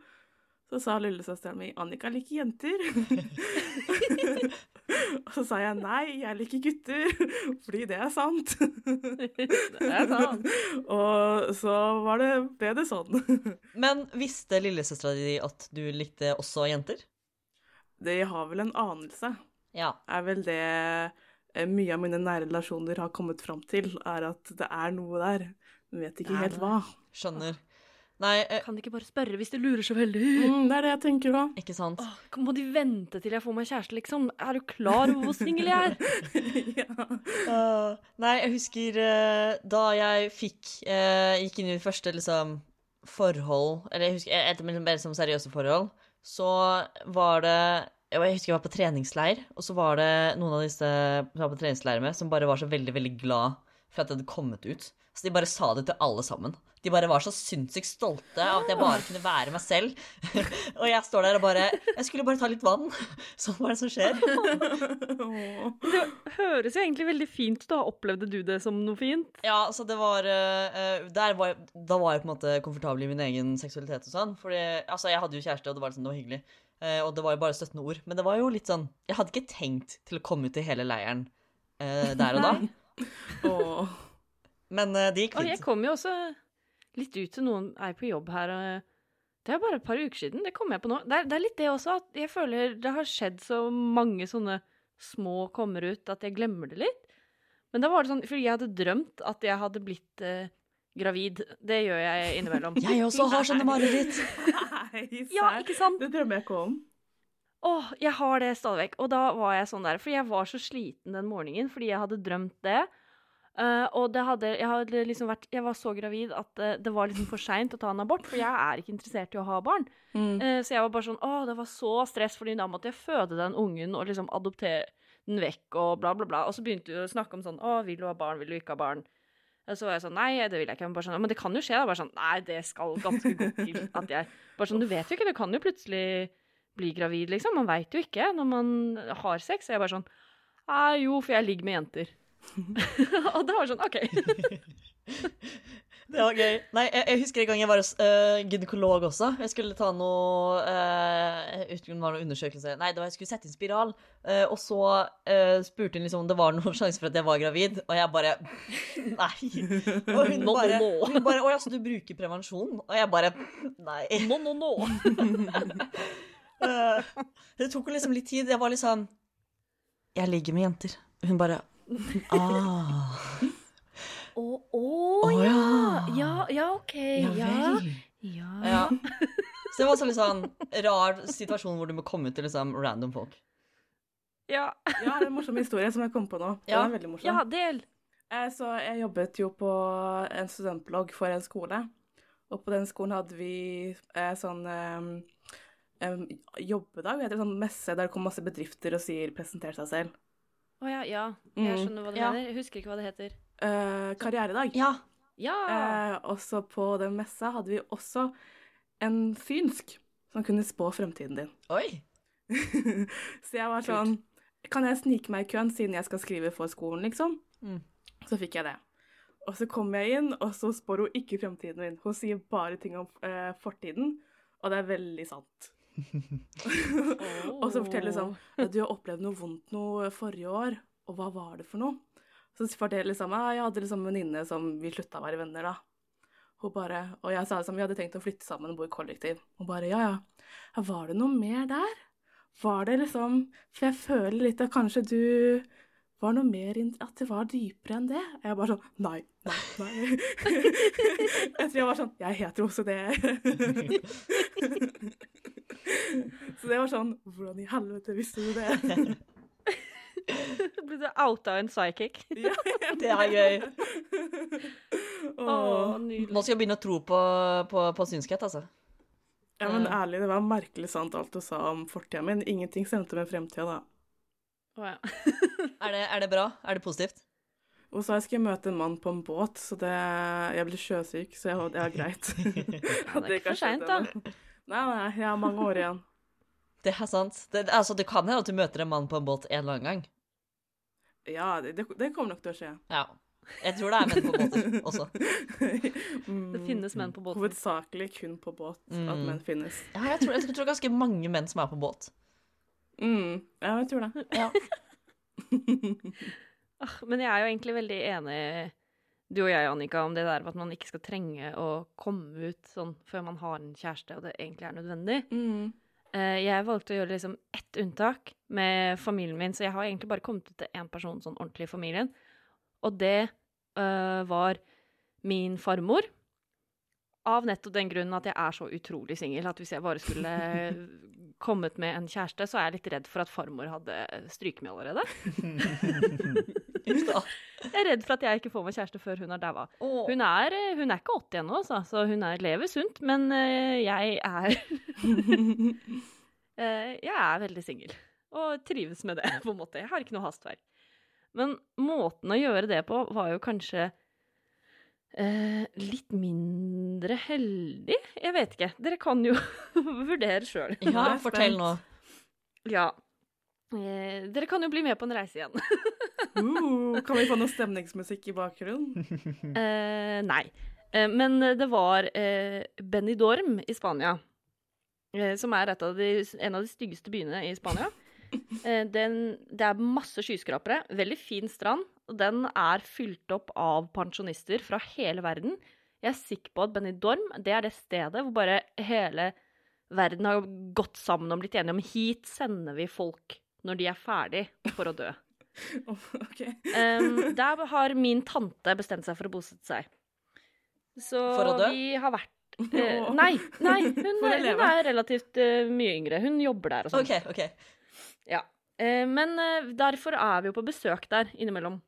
Speaker 5: Så sa lillesøsteren min 'Annika liker jenter'. og så sa jeg 'nei, jeg liker gutter', fordi det er sant.
Speaker 4: Det er sant.
Speaker 5: og så var det, ble det sånn.
Speaker 3: Men visste lillesøstera di at du likte også jenter?
Speaker 5: De har vel en anelse,
Speaker 3: Ja.
Speaker 5: er vel det eh, mye av mine nære relasjoner har kommet fram til, er at det er noe der. Men vet ikke helt hva.
Speaker 3: Skjønner. Nei, eh,
Speaker 4: Kan de ikke bare spørre hvis de lurer så veldig?
Speaker 5: Mm, det er det jeg tenker òg.
Speaker 3: ikke sant.
Speaker 4: Åh, må de vente til jeg får meg kjæreste, liksom? Er du klar over hvor singel jeg er?
Speaker 5: ja.
Speaker 3: Uh, nei, jeg husker eh, da jeg fikk eh, Gikk inn i det første liksom forhold Eller jeg husker etter mine mer som seriøse forhold, så var det jeg jeg husker jeg var på treningsleir, og så var det noen av disse som var på treningsleir med, som bare var så veldig, veldig glad for at det hadde kommet ut. Så de bare sa det til alle sammen. De bare var så sinnssykt stolte av at jeg bare kunne være meg selv. og jeg står der og bare Jeg skulle bare ta litt vann. Sånn var det som skjer.
Speaker 4: Det høres jo egentlig veldig fint ut. da. Opplevde du det som noe fint?
Speaker 3: Ja, så det var, eh, eh, der var jeg, Da var jeg på en måte komfortabel i min egen seksualitet og sånn. Fordi, altså, jeg hadde jo kjæreste, og det var, liksom, det var hyggelig. Eh, og det var jo bare støttende ord. Men det var jo litt sånn Jeg hadde ikke tenkt til å komme ut i hele leiren der og da. Men det gikk
Speaker 4: Og jeg kom jo også litt ut til noen er på jobb her. og Det er bare et par uker siden. Det kommer jeg på nå. Det er, det er litt det også, at jeg føler det har skjedd så mange sånne små kommer ut at jeg glemmer det litt. Men da var det sånn, fordi jeg hadde drømt at jeg hadde blitt eh, gravid. Det gjør jeg innimellom.
Speaker 3: Jeg også har sånne mareritt.
Speaker 4: Ja, ikke sant?
Speaker 5: Det drømmer jeg ikke om.
Speaker 4: Åh, jeg har det stadig vekk. Og da var jeg sånn der, for jeg var så sliten den morgenen fordi jeg hadde drømt det. Eh, og det hadde, jeg hadde liksom vært Jeg var så gravid at uh, det var liksom for seint å ta en abort, for jeg er ikke interessert i å ha barn.
Speaker 5: Mm.
Speaker 4: Uh, så jeg var bare sånn Å, det var så stress, fordi da måtte jeg føde den ungen og liksom adoptere den vekk og bla, bla, bla. Og så begynte vi å snakke om sånn Å, vil du ha barn, vil du ikke ha barn? Og så var jeg sånn Nei, det vil jeg ikke. Men, sånn, men det kan jo skje. da, Bare sånn Nei, det skal ganske godt til at jeg Bare sånn, du vet jo ikke, du kan jo plutselig bli gravid, liksom. Man veit jo ikke når man har sex. Så jeg bare sånn Nei, jo, for jeg ligger med jenter. og det var sånn OK.
Speaker 3: Det var gøy. Nei, jeg, jeg husker en gang jeg var hos uh, gynekolog også. Jeg skulle ta noe uh, uten husker var noe undersøkelse Nei, det var jeg skulle sette inn spiral. Uh, og så uh, spurte hun liksom om det var noen sjanse for at jeg var gravid, og jeg bare Nei. Og hun
Speaker 4: nå,
Speaker 3: bare,
Speaker 4: nå.
Speaker 3: no. bare Å ja, så du bruker prevensjon? Og jeg bare Nei.
Speaker 4: Nå, nå, nå.
Speaker 3: Eh, det tok liksom litt tid. Jeg var litt sånn Jeg ligger med jenter. Hun bare Ah.
Speaker 4: Å, oh,
Speaker 3: oh,
Speaker 4: ja.
Speaker 3: ja.
Speaker 4: ja. Ja, OK.
Speaker 3: Ja
Speaker 4: Ja. ja.
Speaker 3: Så det var så litt sånn rar situasjon hvor du må komme til liksom random folk.
Speaker 4: Ja.
Speaker 5: Ja, det er en morsom historie som jeg kom på nå. Den
Speaker 3: Ja.
Speaker 5: er veldig morsom.
Speaker 4: ja, del.
Speaker 5: Eh, Så jeg jobbet jo på en studentblogg for en skole. Og på den skolen hadde vi eh, sånn eh, em, jobbedag, heter det sånn messe der det kom masse bedrifter og sier 'presenter seg selv'.
Speaker 4: Å ja, ja.
Speaker 5: Mm.
Speaker 4: Jeg skjønner hva du
Speaker 3: Ja.
Speaker 4: mener. Jeg husker ikke hva det heter.
Speaker 5: Uh, karrieredag.
Speaker 3: Ja.
Speaker 4: Ja!
Speaker 5: Eh, også på den messa hadde vi også en synsk som kunne spå fremtiden din.
Speaker 3: Oi.
Speaker 5: så jeg var sånn Kan jeg snike meg i køen siden jeg skal skrive for skolen, liksom?
Speaker 3: Mm.
Speaker 5: Så fikk jeg det. Og så kom jeg inn, og så spår hun ikke fremtiden min. Hun sier bare ting om uh, fortiden, og det er veldig sant. og så forteller liksom sånn at du har opplevd noe vondt noe forrige år, og hva var det for noe? Så forteller liksom jeg hadde liksom en venninne som vi slutta å være venner, da. Hun bare, og jeg sa liksom, vi hadde tenkt å flytte sammen og bo i kollektiv. Hun bare, ja, ja. ja. Var det noe mer der? Var det liksom For jeg føler litt at kanskje du var noe mer At det var dypere enn det. Jeg bare sånn Nei, nei, nei. jeg tror jeg var sånn Jeg heter også det. Så det var sånn Hvordan i helvete visste du det?
Speaker 4: Ble du outa en psychic?
Speaker 5: Ja,
Speaker 3: Det er gøy.
Speaker 5: Åh.
Speaker 4: nydelig.
Speaker 3: Nå skal jeg begynne å tro på, på, på synskhet, altså.
Speaker 5: Ja, men ærlig, det var merkelig sant alt du sa om fortida min. Ingenting stemte med fremtida, da.
Speaker 4: Oh, ja.
Speaker 3: Er det, er det bra? Er det positivt?
Speaker 5: Og så jeg skulle møte en mann på en båt, så det Jeg blir sjøsyk, så jeg, det er greit.
Speaker 4: Ja, det er ikke for seint, da.
Speaker 5: Nei, nei, jeg har mange år igjen.
Speaker 3: Det er sant. Det, altså, det kan hende at du møter en mann på en båt en eller annen gang.
Speaker 5: Ja, det, det, kommer nok til å skje.
Speaker 3: Ja. Jeg tror det er menn på båter også.
Speaker 5: Mm,
Speaker 4: Det finnes menn på båt.
Speaker 5: Hovedsakelig kun på båt at
Speaker 3: Mm.
Speaker 5: menn finnes.
Speaker 3: Ja, jeg tror, jeg tror ganske mange menn som er på båt.
Speaker 5: Mm, ja, jeg tror det.
Speaker 3: Ja.
Speaker 4: Ah, Men jeg er jo egentlig veldig enig, du og jeg, Annika, om det der med at man ikke skal trenge å komme ut sånn før man har en kjæreste, og det egentlig er nødvendig.
Speaker 5: Mm.
Speaker 4: Eh, Jeg valgte å gjøre liksom ett unntak med familien min, så jeg har egentlig bare kommet ut til én person sånn ordentlig i familien. Og det øh, var min farmor. Av nettopp den grunnen at jeg er så utrolig singel at hvis jeg bare skulle kommet med en kjæreste, så er jeg litt redd for at farmor hadde stryket meg allerede.
Speaker 3: Uff da.
Speaker 4: Jeg er redd for at jeg ikke får meg kjæreste før hun har daua. Hun er, eh, hun er ikke 80 ennå, altså, så hun er, lever sunt, men eh, jeg er Eh, Jeg er veldig singel, og trives med det, på en måte. Jeg har ikke noe hastverk. Men måten å gjøre det på var jo kanskje eh, litt mindre heldig? Jeg vet ikke. Dere kan jo vurdere sjøl.
Speaker 3: Ja, fortell nå.
Speaker 4: Ja. Eh, dere kan jo bli med på en reise igjen.
Speaker 5: Uh, kan vi få noe stemningsmusikk i bakgrunnen?
Speaker 4: Eh, nei. Eh, men det var eh, Dorm i Spania, eh, som er et av de, en av de styggeste byene i Spania. Eh, den, det er masse skyskrapere, veldig fin strand, og den er fylt opp av pensjonister fra hele verden. Jeg er sikker på at Benidorm det er det stedet hvor bare hele verden har gått sammen og blitt enige om hit sender vi folk når de er ferdig for å dø.
Speaker 5: Oh, ok.
Speaker 4: Um, der har min tante bestemt seg for å bosette seg. Så
Speaker 3: For å dø?
Speaker 4: vi har vært uh, Nei, nei hun, er, hun er relativt uh, mye yngre. Hun jobber der og sånn.
Speaker 3: Okay, okay.
Speaker 4: Ja. Uh, men derfor er vi jo på besøk der innimellom.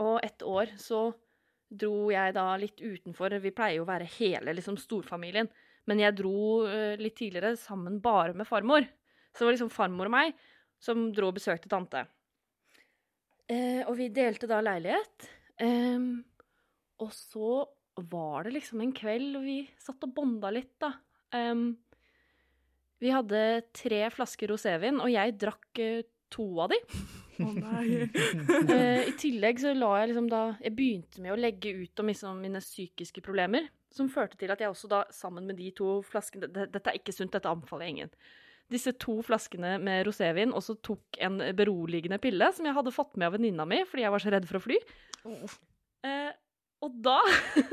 Speaker 4: Og et år så dro jeg da litt utenfor. Vi pleier jo å være hele liksom storfamilien. Men jeg dro litt tidligere sammen bare med farmor. Så det var liksom farmor og meg som dro og besøkte tante. Eh, og vi delte da leilighet. Eh, og så var det liksom en kveld, og vi satt og bonda litt, da. Eh, vi hadde tre flasker rosévin, og jeg drakk eh, to av de.
Speaker 5: Å nei.
Speaker 4: Eh, I tillegg så la jeg liksom da Jeg begynte med å legge ut om liksom mine psykiske problemer, som førte til at jeg også da, sammen med de to flaskene Dette er ikke sunt, dette anbefaler jeg ingen. Disse to flaskene med rosévin også tok en beroligende pille som jeg hadde fått med av venninna mi fordi jeg var så redd for å fly. Eh, og da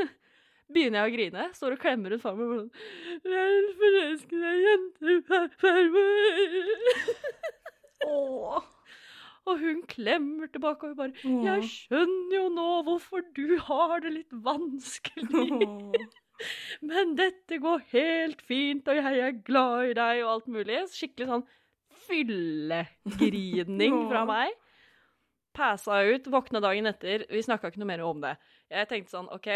Speaker 4: begynner jeg å grine. Står og klemmer rundt farmor. og sånn, Jeg er forelsket i ei jente, farmor.
Speaker 3: Oh.
Speaker 4: Og hun klemmer tilbake og hun bare. Jeg skjønner jo nå hvorfor du har det litt vanskelig. Men dette går helt fint, og jeg er glad i deg, og alt mulig. Skikkelig sånn fyllegrining fra meg. Passa ut, våkna dagen etter. Vi snakka ikke noe mer om det. Jeg tenkte sånn, OK,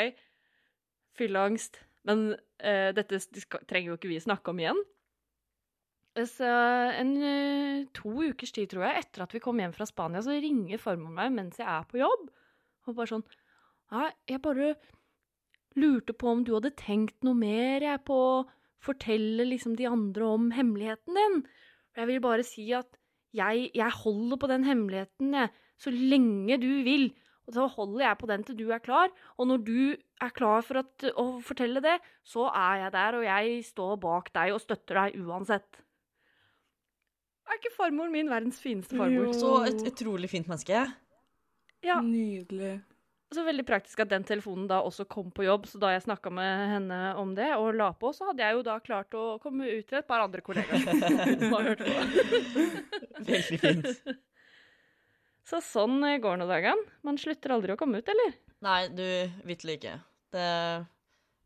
Speaker 4: fylleangst, men uh, dette trenger jo ikke vi snakke om igjen. Så en eh, to ukers tid, tror jeg, etter at vi kom hjem fra Spania, så ringer farmor meg mens jeg er på jobb. Og bare sånn Nei, jeg bare lurte på om du hadde tenkt noe mer jeg på å fortelle liksom de andre om hemmeligheten din. For jeg vil bare si at jeg, jeg holder på den hemmeligheten, jeg, så lenge du vil. Og så holder jeg på den til du er klar, og når du er klar for at, å fortelle det, så er jeg der, og jeg står bak deg og støtter deg uansett. Er ikke farmoren min verdens fineste farmor?
Speaker 5: Jo.
Speaker 3: Så et utrolig fint menneske.
Speaker 4: Ja,
Speaker 5: Nydelig.
Speaker 4: Så veldig praktisk at den telefonen da også kom på jobb, så da jeg snakka med henne om det og la på, så hadde jeg jo da klart å komme ut til et par andre kollegaer som har hørt på.
Speaker 3: Veldig fint.
Speaker 4: Så sånn går nå dagene. Man slutter aldri å komme ut, eller?
Speaker 3: Nei, du, vitterlig ikke. Det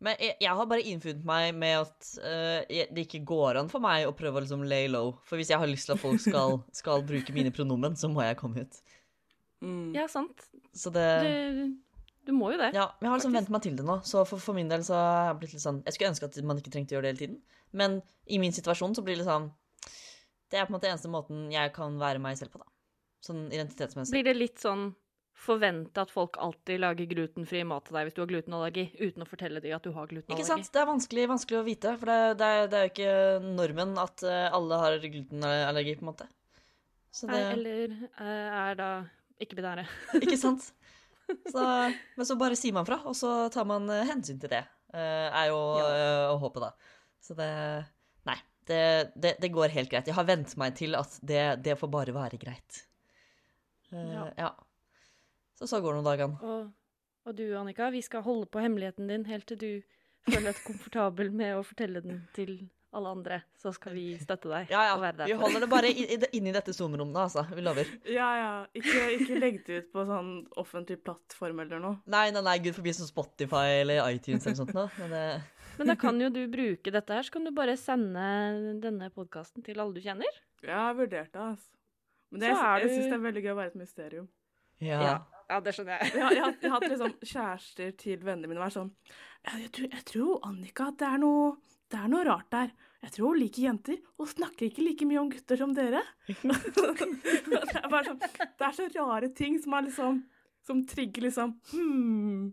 Speaker 3: Men jeg, jeg har bare innfunnet meg med at uh, det ikke går an for meg å prøve å liksom lay low. For hvis jeg har lyst til at folk skal, skal bruke mine pronomen, så må jeg komme ut.
Speaker 5: Mm.
Speaker 4: Ja, sant.
Speaker 3: Så det
Speaker 4: Du, du må jo det.
Speaker 3: Ja, jeg har liksom
Speaker 4: faktisk.
Speaker 3: vent meg til det nå. Så for, for min del så har jeg blitt litt sånn Jeg skulle ønske at man ikke trengte å gjøre det hele tiden. Men i min situasjon så blir det sånn Det er på en måte eneste måten jeg kan være meg selv på, da. Sånn identitetsmessig.
Speaker 4: Blir det litt sånn forvente at folk alltid lager glutenfri mat til deg hvis du har glutenallergi, uten å fortelle dem at du har glutenallergi?
Speaker 3: Ikke sant? Det er vanskelig, vanskelig å vite, for det, det, er, det er jo ikke normen at eh, alle har glutenallergi, på en måte. Så det
Speaker 4: Eller eh, er da ikke binære.
Speaker 3: Ikke sant? Så, men så bare sier man fra, og så tar man eh, hensyn til det. eh, er jo ja. å håpe, da. Så det Nei. Det, det, det går helt greit. Jeg har vent meg til at det, det får bare være greit. Eh,
Speaker 4: Ja.
Speaker 3: ja. Så så går det noen dagene.
Speaker 4: Og, og du, Annika, vi skal holde på hemmeligheten din helt til du føler deg komfortabel med å fortelle den til alle andre. Så skal vi støtte deg
Speaker 3: Ja,
Speaker 4: og være
Speaker 3: ja.
Speaker 4: der
Speaker 3: Vi holder det bare inni dette Zoom-rommet, altså. Vi lover.
Speaker 5: Ja, ja. Ikke, ikke legg det ut på sånn offentlig plattform eller noe.
Speaker 3: Nei, nei, nei, gud forbi som Spotify eller iTunes eller sånt noe. Men det
Speaker 4: Men da kan jo du bruke dette her, så kan du bare sende denne podkasten til alle du kjenner.
Speaker 5: Jeg har vurdert det, altså. Men det,
Speaker 4: Så
Speaker 5: jeg,
Speaker 4: er
Speaker 5: jeg syns det er veldig gøy å være et mysterium.
Speaker 3: Ja.
Speaker 4: ja det skjønner jeg.
Speaker 5: Jeg, har- jeg, har- hatt liksom kjærester til vennene mine og vært sånn «Ja, jeg, tror, jeg tror Annika at det er noe det er noe rart der. Jeg tror hun liker jenter, og snakker ikke like mye om gutter som dere. det er bare sånn Det er så rare ting som er liksom Som trigger liksom hmm,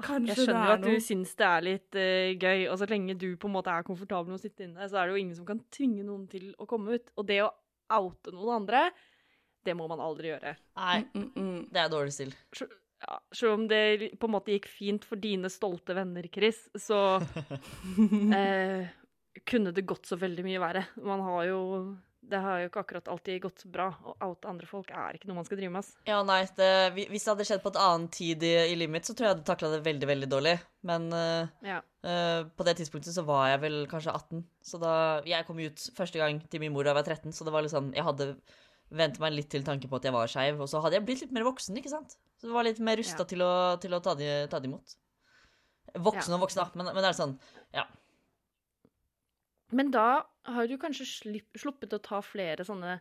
Speaker 5: Kanskje
Speaker 4: Jeg skjønner at du
Speaker 5: noe
Speaker 4: syns det er litt uh, gøy, og så lenge du på en måte er komfortabel med å sitte inne, så er det jo ingen som kan tvinge noen til å komme ut. Og det å oute noen andre, det må man aldri gjøre.
Speaker 3: Nei,
Speaker 5: mm, mm.
Speaker 3: det er dårlig stil.
Speaker 4: Ja, Selv om det på en måte gikk fint for dine stolte venner, Chris, så eh, kunne det gått så veldig mye verre. Man har jo Det har jo ikke akkurat alltid gått bra. Å oute andre folk er ikke noe man skal drive med. ass.
Speaker 3: Ja, nei, det, Hvis det hadde skjedd på et annet tid i, i livet mitt, så tror jeg jeg hadde takla det veldig, veldig dårlig. Men eh,
Speaker 4: Ja.
Speaker 3: eh, på det tidspunktet så var jeg vel kanskje 18. Så da Jeg kom ut første gang til min mor da jeg var 13, så det var liksom Jeg hadde vent meg litt til tanke på at jeg var skeiv, og så hadde jeg blitt litt mer voksen, ikke sant? Så det var litt mer rusta
Speaker 4: Ja.
Speaker 3: til til å ta, det, de imot. Voksen og voksen, da, men, men det er sånn ja.
Speaker 4: Men da har du kanskje slipp, sluppet å ta flere sånne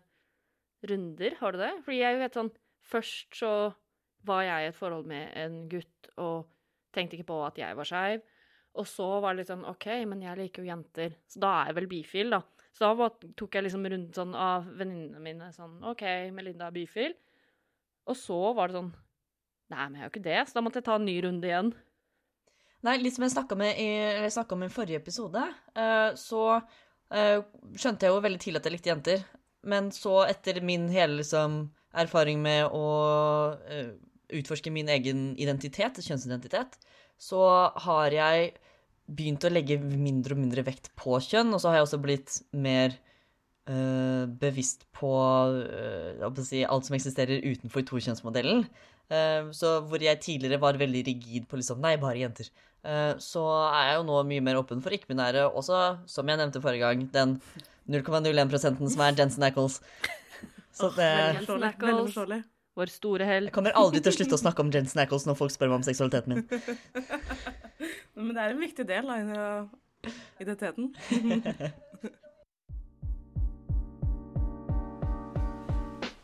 Speaker 4: runder, har du det? Fordi jeg vet sånn Først så var jeg i et forhold med en gutt og tenkte ikke på at jeg var skeiv. Og så var det litt sånn OK, men jeg liker jo jenter, så da er jeg vel bifil, da. Så da tok jeg liksom rundt sånn av venninnene mine sånn OK, Melinda er bifil. Og så var det sånn Nei, men jeg er jo ikke det, så da måtte jeg ta en ny runde igjen.
Speaker 3: Nei, litt som jeg snakka om i forrige episode, eh, så eh, skjønte jeg jo veldig tidlig at jeg likte jenter. Men så, etter min hele liksom, erfaring med å eh, utforske min egen identitet, kjønnsidentitet, så har jeg begynt å legge mindre og mindre vekt på kjønn, og så har jeg også blitt mer bevisst på si, alt som eksisterer utenfor tokjønnsmodellen. Eh, så hvor jeg tidligere var veldig rigid på liksom Nei, bare jenter. Eh, så er jeg jo nå mye mer åpen for ikke-binære. Også, som jeg nevnte forrige gang, den 0,01 som er Jensen Ackles. Så det.
Speaker 4: Veldig
Speaker 5: forståelig.
Speaker 4: Vår store helt.
Speaker 3: Jeg kommer aldri til å slutte å snakke om Jensen Ackles når folk spør meg om seksualiteten min.
Speaker 5: Men det er en viktig del av identiteten.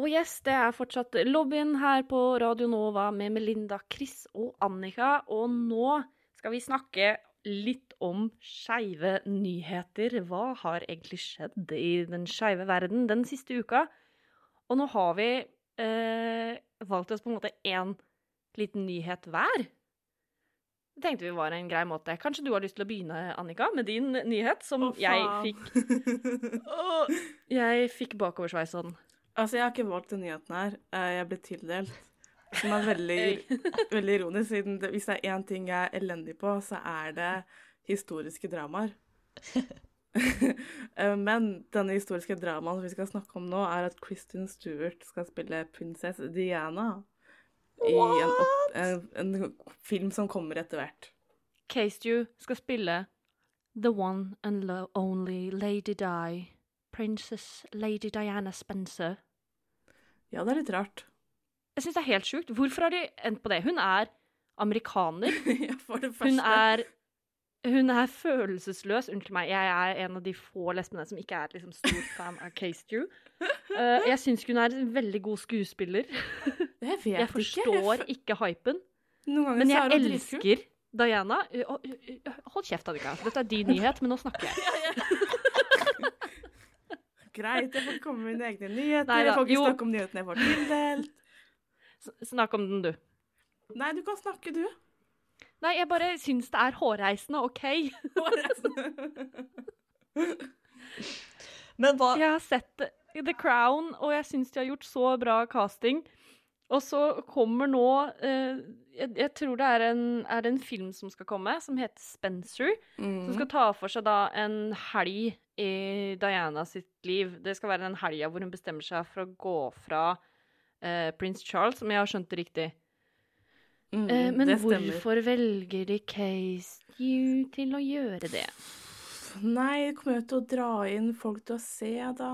Speaker 4: Og yes, det er fortsatt lobbyen her på Radio Nova med Melinda, Chris og Annika. Og nå skal vi snakke litt om skeive nyheter. Hva har egentlig skjedd i den skeive verden den siste uka? Og nå har vi eh, valgt oss på en måte én liten nyhet hver. Det tenkte vi var en grei måte. Kanskje du har lyst til å begynne, Annika, med din nyhet, som
Speaker 5: oh,
Speaker 4: jeg fikk oh, Jeg fikk bakoversveis sånn.
Speaker 5: Altså, jeg har ikke valgt den nyheten her. Eh, Jeg ble tildelt. Som er veldig, veldig ironisk, siden det, hvis det er én ting jeg er elendig på, så er det historiske dramaer. Eh, Men denne historiske dramaen som vi skal snakke om nå, er at Kristin Stewart skal spille prinsesse Diana i en, opp, en, en film som kommer etter hvert.
Speaker 4: Castew skal spille The One and Only Lady Di, Princess Lady Diana Spencer.
Speaker 5: Ja, det er litt rart.
Speaker 4: Jeg syns det er helt sjukt. Hvorfor har de endt på det? Hun er amerikaner.
Speaker 5: ja, for det første.
Speaker 4: Hun er hun er følelsesløs. Unnskyld meg, jeg er en av de få lesbene som ikke er liksom, stor fan av Castew. Uh, jeg syns hun er en veldig god skuespiller.
Speaker 5: Jeg vet
Speaker 4: Jeg forstår
Speaker 5: ikke.
Speaker 4: ikke hypen. Men jeg
Speaker 5: er
Speaker 4: elsker Diana. Hold kjeft, Annika. Dette er din nyhet, men nå snakker jeg.
Speaker 5: Greit, jeg får komme med mine egne nyheter.
Speaker 4: Nei
Speaker 5: jeg får ikke
Speaker 4: jo.
Speaker 5: snakke om nyhetene jeg får tildelt.
Speaker 4: Snakk om den, du.
Speaker 5: Nei, du kan snakke, du.
Speaker 4: Nei, jeg bare syns det er hårreisende, OK?
Speaker 3: Men hva
Speaker 4: Jeg har sett The Crown, og jeg syns de har gjort så bra casting. Og så kommer nå eh, jeg, jeg tror det er en, er det en film som skal komme, som heter Spencer.
Speaker 5: Mm.
Speaker 4: Som skal ta for seg da en helg i Diana sitt liv. Det skal være den helga hvor hun bestemmer seg for å gå fra eh, prins Charles, om jeg har skjønt det riktig.
Speaker 5: Mm,
Speaker 4: Eh, men
Speaker 5: det
Speaker 4: hvorfor velger de Case til å gjøre det?
Speaker 5: Nei, det kommer jo til å dra inn folk til å se, da.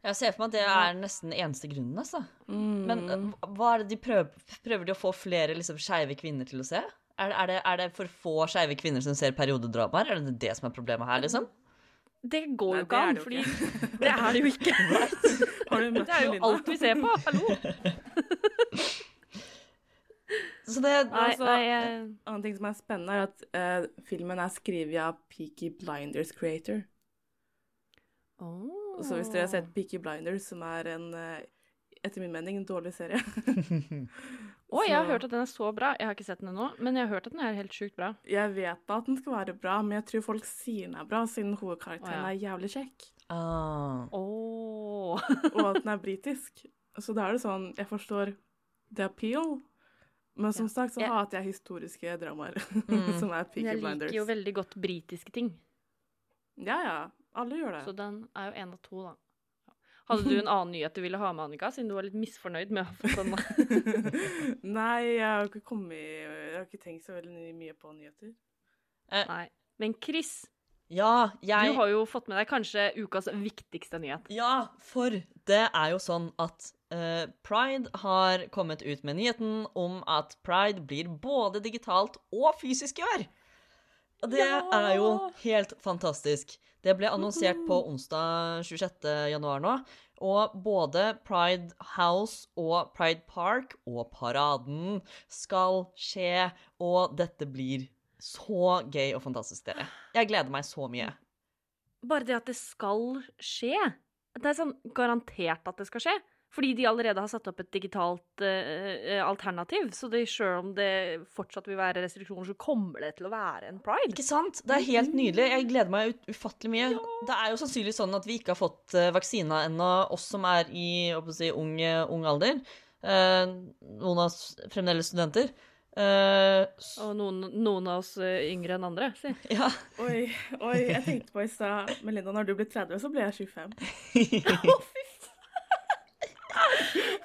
Speaker 3: Jeg ser for meg at det er nesten eneste grunnen, altså.
Speaker 5: Mm.
Speaker 3: Men eh, hva er det de prøver Prøver de å få flere liksom skeive kvinner til å se? Er det, er, det, er det for få skeive kvinner som ser periodedramaer? Er det det som er problemet her, liksom?
Speaker 4: Det går
Speaker 5: Nei,
Speaker 4: jo ikke an, fordi det er det jo ikke.
Speaker 5: Har du møtt
Speaker 4: Det er jo alt vi ser på. Hallo!
Speaker 3: Så det
Speaker 4: Nei,
Speaker 5: Altså,
Speaker 4: nei, jeg...
Speaker 5: En annen ting som er spennende, er at uh, filmen er skrevet av Peaky Blinders creator. Så hvis dere har sett Peaky Blinders, som er en, eh, etter min mening, en dårlig serie
Speaker 4: Å, jeg har hørt at den er så bra. Jeg har ikke sett den ennå, men jeg har hørt at den er helt sjukt bra.
Speaker 5: Jeg vet da at den skal være bra, men jeg tror folk sier den er bra, siden hovedkarakteren
Speaker 4: oh, ja.
Speaker 5: er jævlig kjekk.
Speaker 3: ah.
Speaker 4: Åh.
Speaker 5: Og at den er britisk. Så da er det sånn Jeg forstår the appeal. Men som sagt så
Speaker 4: Jeg-
Speaker 5: hater jeg historiske dramaer,
Speaker 3: Mm.
Speaker 5: som er Peaky Blinders.
Speaker 4: Jeg liker jo veldig godt britiske ting,
Speaker 5: Ja, ja. Alle gjør det.
Speaker 4: så den er jo én av to, da. Hadde du en annen nyhet du ville ha med, Annika, siden du var litt misfornøyd med å få sånn?
Speaker 5: Nei, jeg har ikke kommet Jeg har ikke tenkt så veldig mye på nyheter.
Speaker 4: Nei. Men Chris,
Speaker 3: Ja, jeg
Speaker 4: du har jo fått med deg kanskje ukas viktigste nyhet.
Speaker 3: Ja, for det er jo sånn at uh, Pride har kommet ut med nyheten om at Pride blir både digitalt og fysisk i år. Det
Speaker 4: Ja!
Speaker 3: er jo helt fantastisk. Det ble annonsert på onsdag 26. januar nå. Og både Pride House og Pride Park og paraden skal skje, og dette blir så gøy og fantastisk, dere. Jeg gleder meg så mye.
Speaker 4: Bare det at det skal skje. Det er sånn garantert at det skal skje. Fordi de allerede har satt opp et digitalt eh, eh, alternativ. Så det, selv om det fortsatt vil være restriksjoner, så kommer det til å være en pride.
Speaker 3: Ikke sant? Det er helt nydelig. Jeg gleder meg ut ufattelig mye. Det er jo sannsynligvis sånn at vi ikke har fått uh, vaksina ennå, oss som er i å si, ung, eh, ung alder. Eh, noen av oss fremdeles studenter. Eh,
Speaker 4: Og noen, noen av oss eh, yngre enn andre, si.
Speaker 3: ja.
Speaker 5: Oi, oi, jeg tenkte på i stad Melinda, når du blir 30, så blir jeg 25.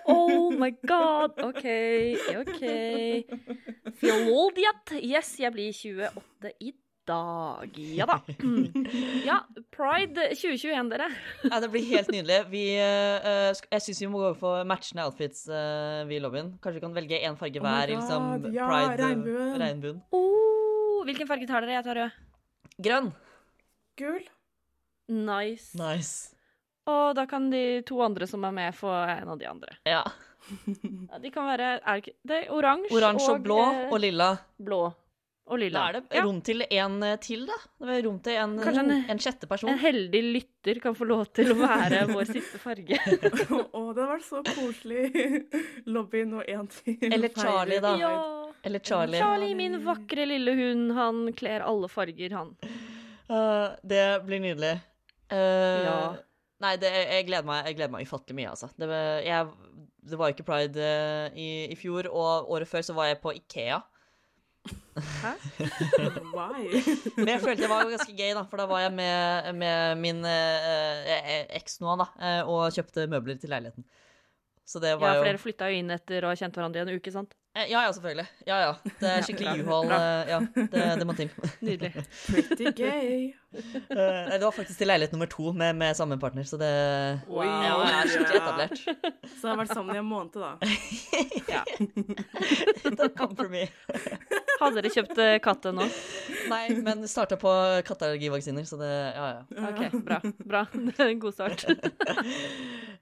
Speaker 4: Oh my god! OK, OK. Feel old yet? Yes, jeg blir 28 i dag. Ja da. Ja, Pride 2021, dere.
Speaker 3: ja, det blir helt nydelig. Vi, eh, jeg syns vi må gå for matchende outfits, eh, vi i lobbyen. Kanskje vi kan velge én farge
Speaker 5: Oh
Speaker 3: hver i liksom,
Speaker 5: God, ja,
Speaker 3: pride
Speaker 5: regnbuen.
Speaker 3: regnbuen.
Speaker 4: Oh, hvilken farge tar dere? Jeg tar rød.
Speaker 3: Grønn.
Speaker 5: Gul.
Speaker 4: Nice.
Speaker 3: Nice.
Speaker 4: Og da kan de to andre som er med, få en av de andre.
Speaker 3: Ja.
Speaker 4: Ja, de kan være er det, er oransje
Speaker 3: Oransje og blå
Speaker 4: eh,
Speaker 3: og lilla.
Speaker 4: blå. Og lilla.
Speaker 3: Da er det rom til en eh, til, da. Det er rom til en,
Speaker 4: en-
Speaker 3: en sjette person.
Speaker 4: En heldig lytter kan få lov til å være vår siste farge.
Speaker 5: Å, det hadde vært så koselig. Lobbyen og én til.
Speaker 3: Eller Charlie, da.
Speaker 4: ja.
Speaker 3: Eller Charlie.
Speaker 4: Charlie, min vakre lille hund, han kler alle farger, han.
Speaker 3: Uh, det blir nydelig. Uh,
Speaker 4: Ja.
Speaker 3: Nei, det, jeg, gleder meg, jeg gleder meg ufattelig mye, altså. Det jeg, det var jo ikke pride eh, i, i fjor, og året før så var jeg på Ikea. Hæ?
Speaker 5: Why?
Speaker 3: Men jeg følte det var ganske gøy, da, for da var jeg med, med min eh, eh, eks nå, da, eh, og kjøpte møbler til leiligheten. Så det
Speaker 4: Ja,
Speaker 3: var
Speaker 4: for
Speaker 3: jo
Speaker 4: dere flytta jo inn etter å ha kjent hverandre i en uke, sant?
Speaker 3: Eh, Ja, ja, selvfølgelig. Ja, ja. Det er skikkelig
Speaker 4: bra.
Speaker 3: eh, Ja, det, det må til.
Speaker 4: Nydelig.
Speaker 5: Pretty gay.
Speaker 3: Eh, Nei, det var faktisk til leilighet nummer to med, med samme partner, så det
Speaker 5: wow.
Speaker 3: Ja, er skikkelig etablert.
Speaker 5: Så det har vært sammen i en måned, da.
Speaker 3: Don't come for me.
Speaker 4: Hadde dere kjøpt katt ennå?
Speaker 3: Nei, men starta på katteallergivaksiner, så det Ja, ja.
Speaker 4: OK, bra. bra. Det er en god start.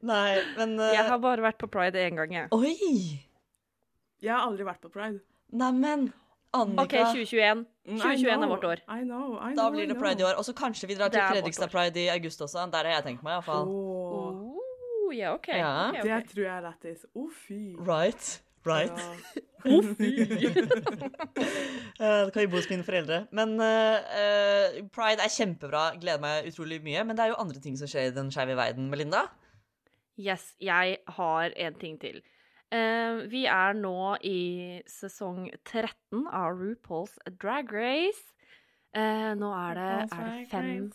Speaker 3: Nei, men uh...
Speaker 4: Jeg har bare vært på pride én gang, jeg.
Speaker 3: Oi!
Speaker 5: Jeg har aldri vært på pride.
Speaker 3: Neimen, Annika.
Speaker 4: OK, 2021.
Speaker 5: Mm,
Speaker 4: 2021 er vårt år.
Speaker 5: I know, I know,
Speaker 3: Da blir det pride i år. Og så kanskje vi drar til Fredrikstad-pride i august også. Der har jeg tenkt meg, iallfall.
Speaker 5: Oh.
Speaker 4: Oh, yeah, okay.
Speaker 3: Ja.
Speaker 4: ok.
Speaker 5: Det tror jeg er lættis. Å, fy.
Speaker 3: Right. Right.
Speaker 5: Ja.
Speaker 3: fy! det kan jo bo hos mine foreldre. Men eh, eh, pride er kjempebra. Gleder meg utrolig mye. Men det er jo andre ting som skjer i den skeive verden, Melinda.
Speaker 4: Yes, jeg har en ting til. Uh, vi er nå i sesong 13 av RuPaul's Drag Race. Uh, nå er det, er det fem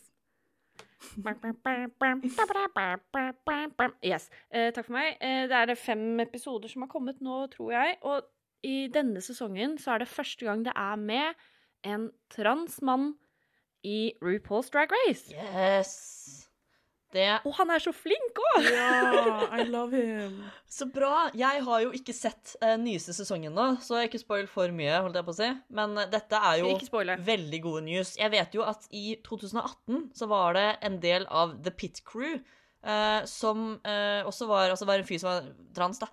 Speaker 4: Yes. Uh, takk for meg. Eh, det er fem episoder som har kommet nå, tror jeg. Og i denne sesongen så er det første gang det er med en transmann i RuPaul's Drag Race.
Speaker 3: Yes. Det
Speaker 4: Og han er så flink òg!
Speaker 5: Ja, I love him.
Speaker 3: Så bra! Jeg har jo ikke sett uh, nyeste sesongen nå, så jeg ikke spoil for mye, holdt jeg på å si. Men uh, dette er jo veldig gode news. Jeg vet jo at i 2018 så var det en del av The Pit Crew uh, som eh, også var Altså var en fyr som var trans, da.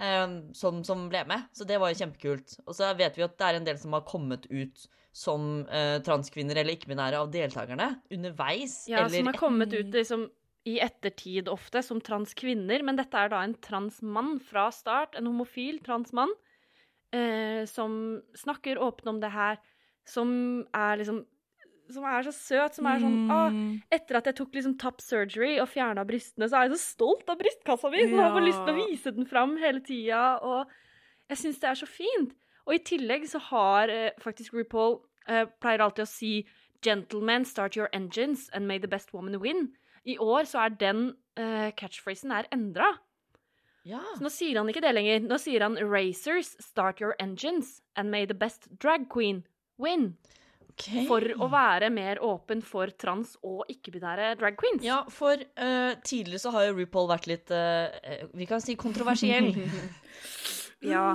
Speaker 3: eh, som, som ble med. Så det var jo kjempekult. Og så vet vi at det er en del som har kommet ut som transkvinner eller ikke-binære av deltakerne underveis.
Speaker 4: Ja,
Speaker 3: eller
Speaker 4: som har kommet ut liksom, i ettertid ofte som transkvinner, men dette er da en transmann fra start, en homofil transmann, eh, som snakker åpent om det her, som er liksom som er så søt, som er sånn ah, Etter at jeg tok liksom top surgery og fjerna brystene, så er jeg så stolt av brystkassa mi! Så jeg har lyst til å vise den fram hele tida, og jeg syns det er så fint. Og i tillegg så har eh, faktisk RuPaul eh, pleier alltid å si Gentlemen, start your engines and may the best woman win. I år så er den uh, catchphrasen er endra.
Speaker 3: Ja.
Speaker 4: Så nå sier han ikke det lenger. Nå sier han Racers, start your engines and may the best drag queen win.
Speaker 3: Okay.
Speaker 4: For å være mer åpen for trans- og ikke-binære drag queens.
Speaker 3: Ja, for uh, tidligere så har jo RuPaul vært litt uh, Vi kan si kontroversiell.
Speaker 4: Ja.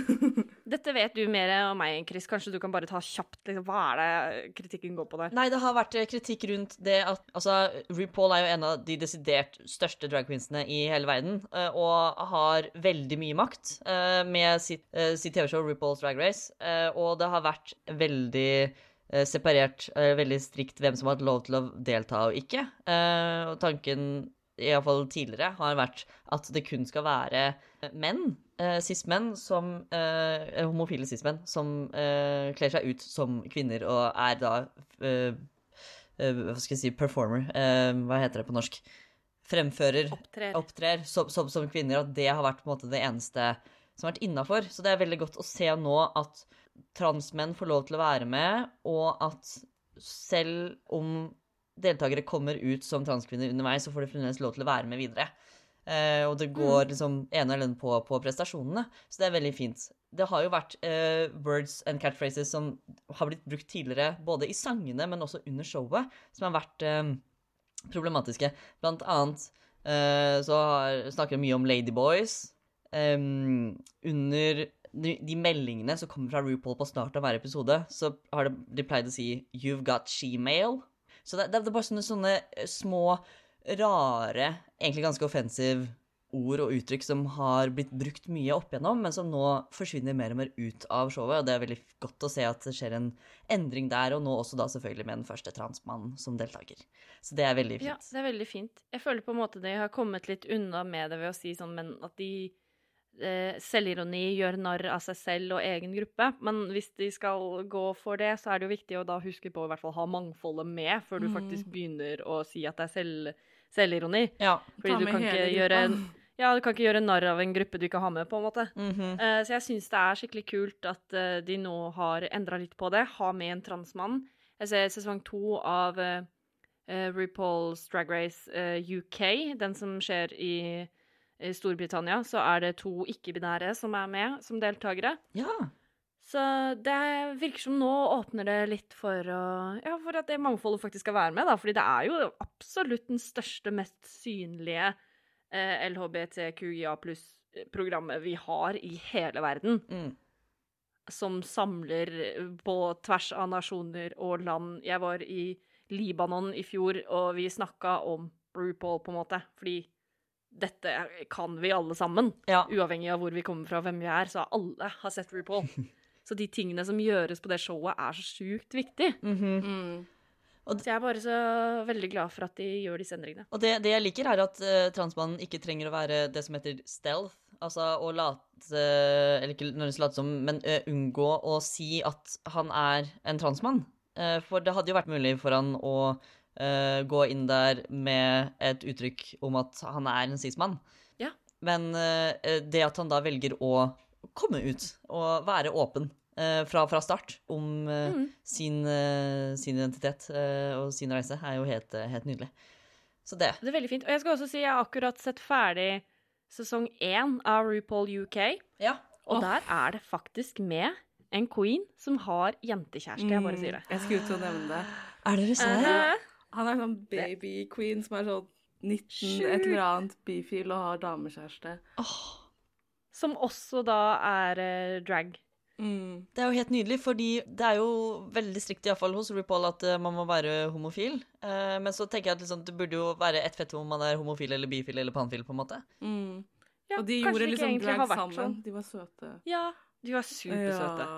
Speaker 4: Dette vet du mer om meg, Chris. Kanskje du kan bare ta kjapt liksom, Hva er det kritikken går på der?
Speaker 3: Nei, det har vært eh, kritikk rundt det at Altså, RuPaul er jo en av de desidert største dragqueensene i hele verden, eh, og har veldig mye makt eh, med sitt, sitt TV-show RuPaul's Drag Race, eh, og det har vært veldig separert, veldig strikt hvem som har hatt lov til å delta og ikke. Eh, og tanken, iallfall tidligere, har vært at det kun skal være menn, eh, cis-menn, som eh, homofile cis-menn, som eh, kler seg ut som kvinner og er da eh, eh, Hva skal jeg si performer. eh, hva heter det på norsk? Fremfører.
Speaker 4: Opptrer.
Speaker 3: Opptrer som, som, som kvinner. At det har vært på en måte det eneste som har vært innafor. Så det er veldig godt å se nå at transmenn får lov til å være med, og at selv om deltakere kommer ut som transkvinner underveis, så får de fremdeles lov til å være med videre. Eh, og det går liksom ene og alene på, på prestasjonene. Så det er veldig fint. Det har jo vært eh, words and catchphrases som har blitt brukt tidligere, både i sangene, men også under showet, som har vært eh, problematiske. Blant annet eh, så har, snakker vi mye om ladyboys. Um, under de, de meldingene som kommer fra RuPaul på starten av hver episode, så har de, de pleid å si 'you've got she-mail'. Så det, det, det er bare sånne, sånne eh, små, rare, egentlig ganske offensive ord og uttrykk som har blitt brukt mye opp igjennom, men som nå forsvinner mer og mer ut av showet. Og det er veldig godt å se at det skjer en endring der, og nå også da selvfølgelig med den første transmannen som deltaker. Så det er veldig fint.
Speaker 4: Ja, det er veldig fint. Jeg føler på en måte de har kommet litt unna med det ved å si sånn, men at de selvironi gjør narr av seg selv og egen gruppe. Men hvis de skal gå for det, så er det jo viktig å da huske på å i hvert fall ha mangfoldet med, før du
Speaker 5: Mm.
Speaker 4: faktisk begynner å si at det er selv, selvironi.
Speaker 3: Ja.
Speaker 4: Fordi du kan gjøre. Ja, du kan ikke gjøre narr av en gruppe du ikke har med, på en måte.
Speaker 3: Mhm.
Speaker 4: Eh, så jeg syns det er skikkelig kult at eh, de nå har endra litt på det. Ha med en transmann. Jeg ser sesong to av uh, RuPaul's Drag Race eh, UK, den som skjer i, i Storbritannia, så er det to ikke-binære som er med som deltakere.
Speaker 3: ja.
Speaker 4: Så det virker som nå åpner det litt for, å, ja, for at det mangfoldet faktisk skal være med, da. Fordi det er jo absolutt den største, mest synlige eh, LHBTQIA pluss-programmet vi har i hele verden.
Speaker 3: Mm.
Speaker 4: Som samler på tvers av nasjoner og land. Jeg var i Libanon i fjor, og vi snakka om RuPaul, på en måte. Fordi dette kan vi alle sammen.
Speaker 3: Ja.
Speaker 4: Uavhengig av hvor vi kommer fra, hvem vi er, så alle har sett RuPaul. Så de tingene som gjøres på det showet, er så sjukt viktig.
Speaker 3: Mhm.
Speaker 5: Mm.
Speaker 4: Så jeg er bare så veldig glad for at de gjør disse endringene.
Speaker 3: Og det, det jeg liker, er at uh, transmannen ikke trenger å være det som heter stealth. Altså å late Eller ikke nødvendigvis late som, men uh, unngå å si at han er en transmann. Uh, for det hadde jo vært mulig for han å eh, gå inn der med et uttrykk om at han er en cis-mann.
Speaker 4: Ja.
Speaker 3: Men uh, det at han da velger å komme ut og være åpen uh, fra, fra start om
Speaker 4: Mm.
Speaker 3: sin, sin identitet eh, og sin reise, er jo helt, helt nydelig. Så det.
Speaker 4: Det er veldig fint. Og jeg skal også si jeg har akkurat sett ferdig sesong én av RuPaul UK.
Speaker 3: Ja.
Speaker 4: Og der er det faktisk med en queen som har jentekjæreste. Jeg bare sier det.
Speaker 5: Mm, Jeg skulle til å nevne det.
Speaker 3: Er dere
Speaker 4: Uh-huh.
Speaker 5: Han er sånn baby queen som er sånn 19 et eller annet bifil og har damekjæreste.
Speaker 4: Som også da er eh, drag.
Speaker 5: Mm.
Speaker 3: Det er jo helt nydelig, fordi det er jo veldig strikt, iallfall hos RuPaul, at eh, man må være homofil. Eh, men så tenker jeg at liksom, det burde jo være ett fett om man er homofil eller bifil eller panfil, på en måte.
Speaker 5: Mm.
Speaker 4: Ja,
Speaker 5: og de gjorde liksom drag sammen.
Speaker 4: sånn.
Speaker 5: De var søte.
Speaker 4: Ja, de var supersøte.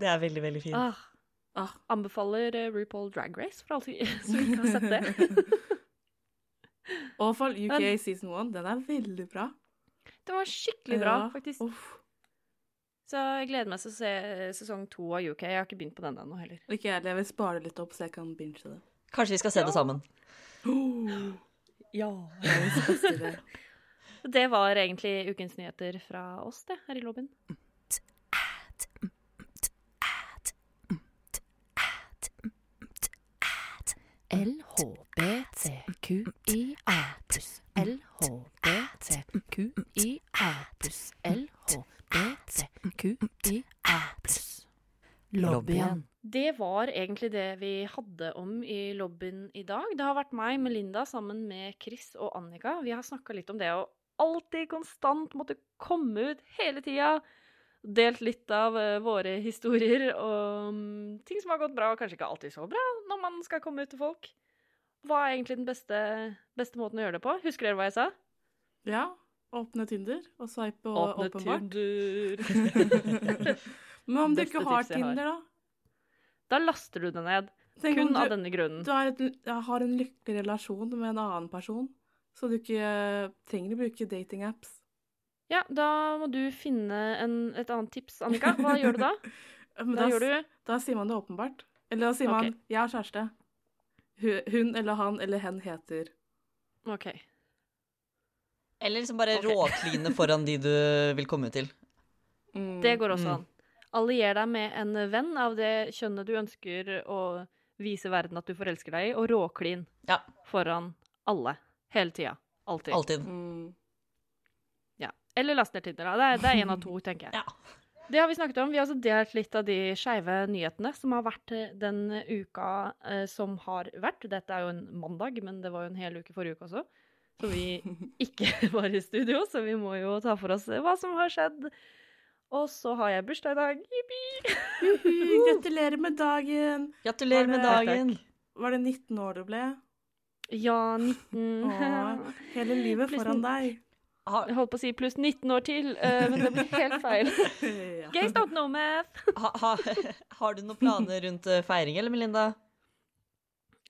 Speaker 3: Det er veldig, veldig fint.
Speaker 4: Ah,
Speaker 5: Ah.
Speaker 4: anbefaler eh, RuPaul Drag Race for alle som ikke har sett det.
Speaker 5: Og for UK
Speaker 4: Men-
Speaker 5: season 1, den er veldig bra.
Speaker 4: Den var skikkelig bra,
Speaker 5: Ja.
Speaker 4: faktisk.
Speaker 5: Uff.
Speaker 4: Så jeg gleder meg til å se sesong to av UK. Jeg har ikke begynt på den ennå heller.
Speaker 5: Ikke jeg, jeg vil spare det litt opp, så jeg kan binge det.
Speaker 3: Kanskje vi skal se det sammen.
Speaker 4: Ja.
Speaker 5: Verdens beste idé.
Speaker 4: Det var egentlig ukens nyheter fra oss, det, her i lobbyen.
Speaker 1: LHBTQIA pluss. LHBTQIA pluss. LHBTQIA pluss. Lobbyen.
Speaker 4: Det var egentlig det vi hadde om i lobbyen i dag. Det har vært meg, Melinda, sammen med Chris og Annika. Vi har snakka litt om det å alltid konstant måtte komme ut hele tida. Delt litt av eh, våre historier og ting som har gått bra, og kanskje ikke alltid så bra når man skal komme ut til folk. Hva er egentlig den beste, beste måten å gjøre det på? Husker dere hva jeg sa?
Speaker 5: Ja. Åpne Tinder og swipe og
Speaker 4: Åpne
Speaker 5: åpenbart.
Speaker 4: Tinder.
Speaker 5: Men om du ikke har
Speaker 4: Tinder, har.
Speaker 5: Da?
Speaker 4: Da laster du det ned.
Speaker 5: Tenk
Speaker 4: Kun
Speaker 5: du,
Speaker 4: av denne grunnen.
Speaker 5: du har, et, har en lykkelig relasjon med en annen person, så du ikke trenger å bruke datingapps.
Speaker 4: Ja, da må du finne en, et annet tips, Annika. Hva gjør du da?
Speaker 5: Men
Speaker 4: Da gjør du
Speaker 5: Da sier man det åpenbart. Eller da sier
Speaker 4: Ok.
Speaker 5: man 'jeg har kjæreste'. Hun, Hun eller han eller hen heter
Speaker 4: OK.
Speaker 3: Eller liksom bare
Speaker 4: okay.
Speaker 3: råkline foran de du vil komme til.
Speaker 5: mm.
Speaker 4: Det går også
Speaker 3: Mm.
Speaker 4: an. Allier deg med en venn av det kjønnet du ønsker å vise verden at du forelsker deg i, og råklin
Speaker 3: Ja.
Speaker 4: foran alle. Hele tida. Alltid.
Speaker 3: Alltid.
Speaker 5: Mm.
Speaker 4: Eller last ned Tinder, da. Det er, det er en av to, tenker jeg.
Speaker 3: Ja.
Speaker 4: Det har vi snakket om. Vi har også delt litt av de skeive nyhetene som har vært eh, den uka eh, som har vært. Dette er jo en mandag, men det var jo en hel uke forrige uke også. Så vi ikke var i studio, så vi må jo ta for oss hva som har skjedd. Og så har jeg bursdag i dag. Jippi!
Speaker 5: Gratulerer med dagen!
Speaker 3: Gratulerer med dagen.
Speaker 5: Var det 19 år du ble?
Speaker 4: Ja, 19
Speaker 5: Åh, hele livet foran deg.
Speaker 3: Har,
Speaker 4: Jeg holdt på å si pluss 19 år til, eh, men det blir helt feil.
Speaker 5: ja.
Speaker 4: Gays don't know math.
Speaker 3: ha, ha, har du noen planer rundt eh, feiring, eller Melinda?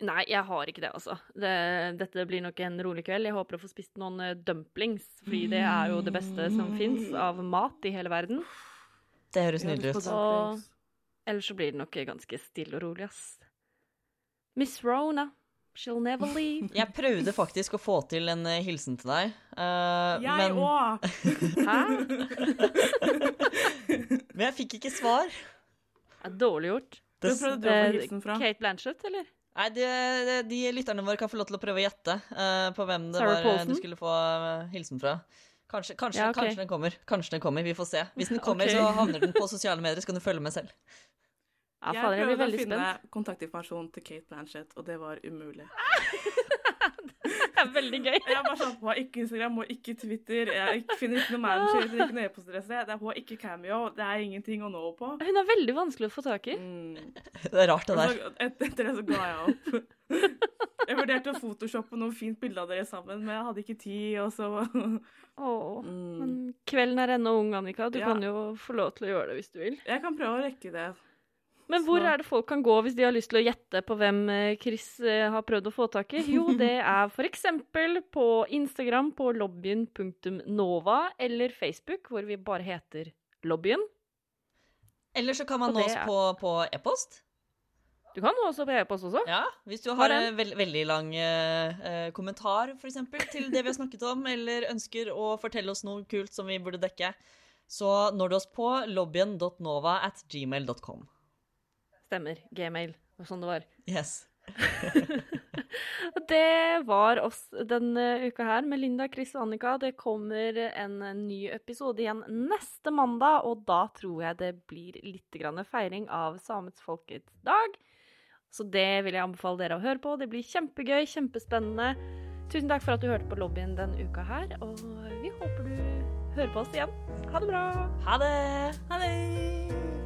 Speaker 4: Nei, jeg har ikke det, altså. Det, dette blir nok en rolig kveld. Jeg håper å få spist noen eh, dumplings, fordi det er jo det beste som fins av mat i hele verden.
Speaker 3: Det høres nydelig ut.
Speaker 5: Og.
Speaker 4: Ellers så blir det nok ganske stille og rolig, ass. Miss Rona, She'll never leave.
Speaker 3: Jeg prøvde faktisk å få til en eh, hilsen til deg, uh,
Speaker 5: Jeg
Speaker 3: men,
Speaker 5: òg!
Speaker 4: Hæ?
Speaker 3: men jeg fikk ikke svar.
Speaker 4: Det er dårlig gjort.
Speaker 5: Hvem prøvde du å få
Speaker 4: Eh,
Speaker 5: hilsen fra?
Speaker 4: Kate Blanchett, eller?
Speaker 3: Nei, de, de, De lytterne våre kan få lov til å prøve å gjette uh, på hvem det
Speaker 4: Sarah
Speaker 3: var
Speaker 4: Paulson?
Speaker 3: du skulle få hilsen fra. Kanskje, kanskje,
Speaker 4: Ja, okay.
Speaker 3: kanskje den kommer. Kanskje den kommer, Vi får se. Hvis den kommer,
Speaker 4: okay.
Speaker 3: så havner den på sosiale medier, så kan du følge med selv.
Speaker 4: Ja,
Speaker 5: jeg
Speaker 4: fader, jeg
Speaker 5: prøvde å finne
Speaker 4: spent.
Speaker 5: kontaktinformasjon til Kate Blanchett, og det var umulig.
Speaker 4: Det er veldig gøy.
Speaker 5: Jeg bare sånn, Hun har ikke Instagram, hun har ikke Twitter, jeg finner ikke noe manager, finner ikke noe e-postadresse. det er- Hun har ikke Cameo, det er ingenting å nå på.
Speaker 4: Hun er veldig vanskelig å få tak i.
Speaker 5: Mm.
Speaker 3: Det er rart, det der.
Speaker 5: så, et, etter det så ga jeg opp. Jeg vurderte å photoshoppe noe fint bilde av dere sammen, men jeg hadde ikke tid, og så
Speaker 4: Åh.
Speaker 5: mm.
Speaker 4: Men kvelden er ennå ung, Annika. Du
Speaker 5: Ja.
Speaker 4: kan jo få lov til å gjøre det hvis du vil.
Speaker 5: Jeg kan prøve å rekke det.
Speaker 4: Men hvor er det folk kan gå hvis de har lyst til å gjette på hvem eh, Chris eh, har prøvd å få tak i? Jo, det er eksempel på Instagram på lobbyen.nova, eller Facebook, hvor vi bare heter Lobbyen.
Speaker 3: Eller så kan man nå oss
Speaker 4: er-
Speaker 3: på, på e-post.
Speaker 4: Du kan nå oss på e-post også.
Speaker 3: Ja, Hvis du
Speaker 4: Har en
Speaker 3: veld, veldig lang eh, eh, kommentar for eksempel, til det vi har snakket om, eller ønsker å fortelle oss noe kult som vi burde dekke, så når du oss på lobbyen.nova at gmail.com.
Speaker 4: Stemmer. Gmail. Var sånn det var.
Speaker 3: Yes.
Speaker 4: Det var oss denne uka her med Linda, Chris og Annika. Det kommer en ny episode igjen neste mandag, og da tror jeg det blir litt grann feiring av samets folkets dag. Så det vil jeg anbefale dere å høre på. Det blir kjempegøy, kjempespennende. Tusen takk for at du hørte på lobbyen denne uka her, og vi håper du hører på oss igjen. Ha det bra!
Speaker 3: Ha det!
Speaker 5: Ha det!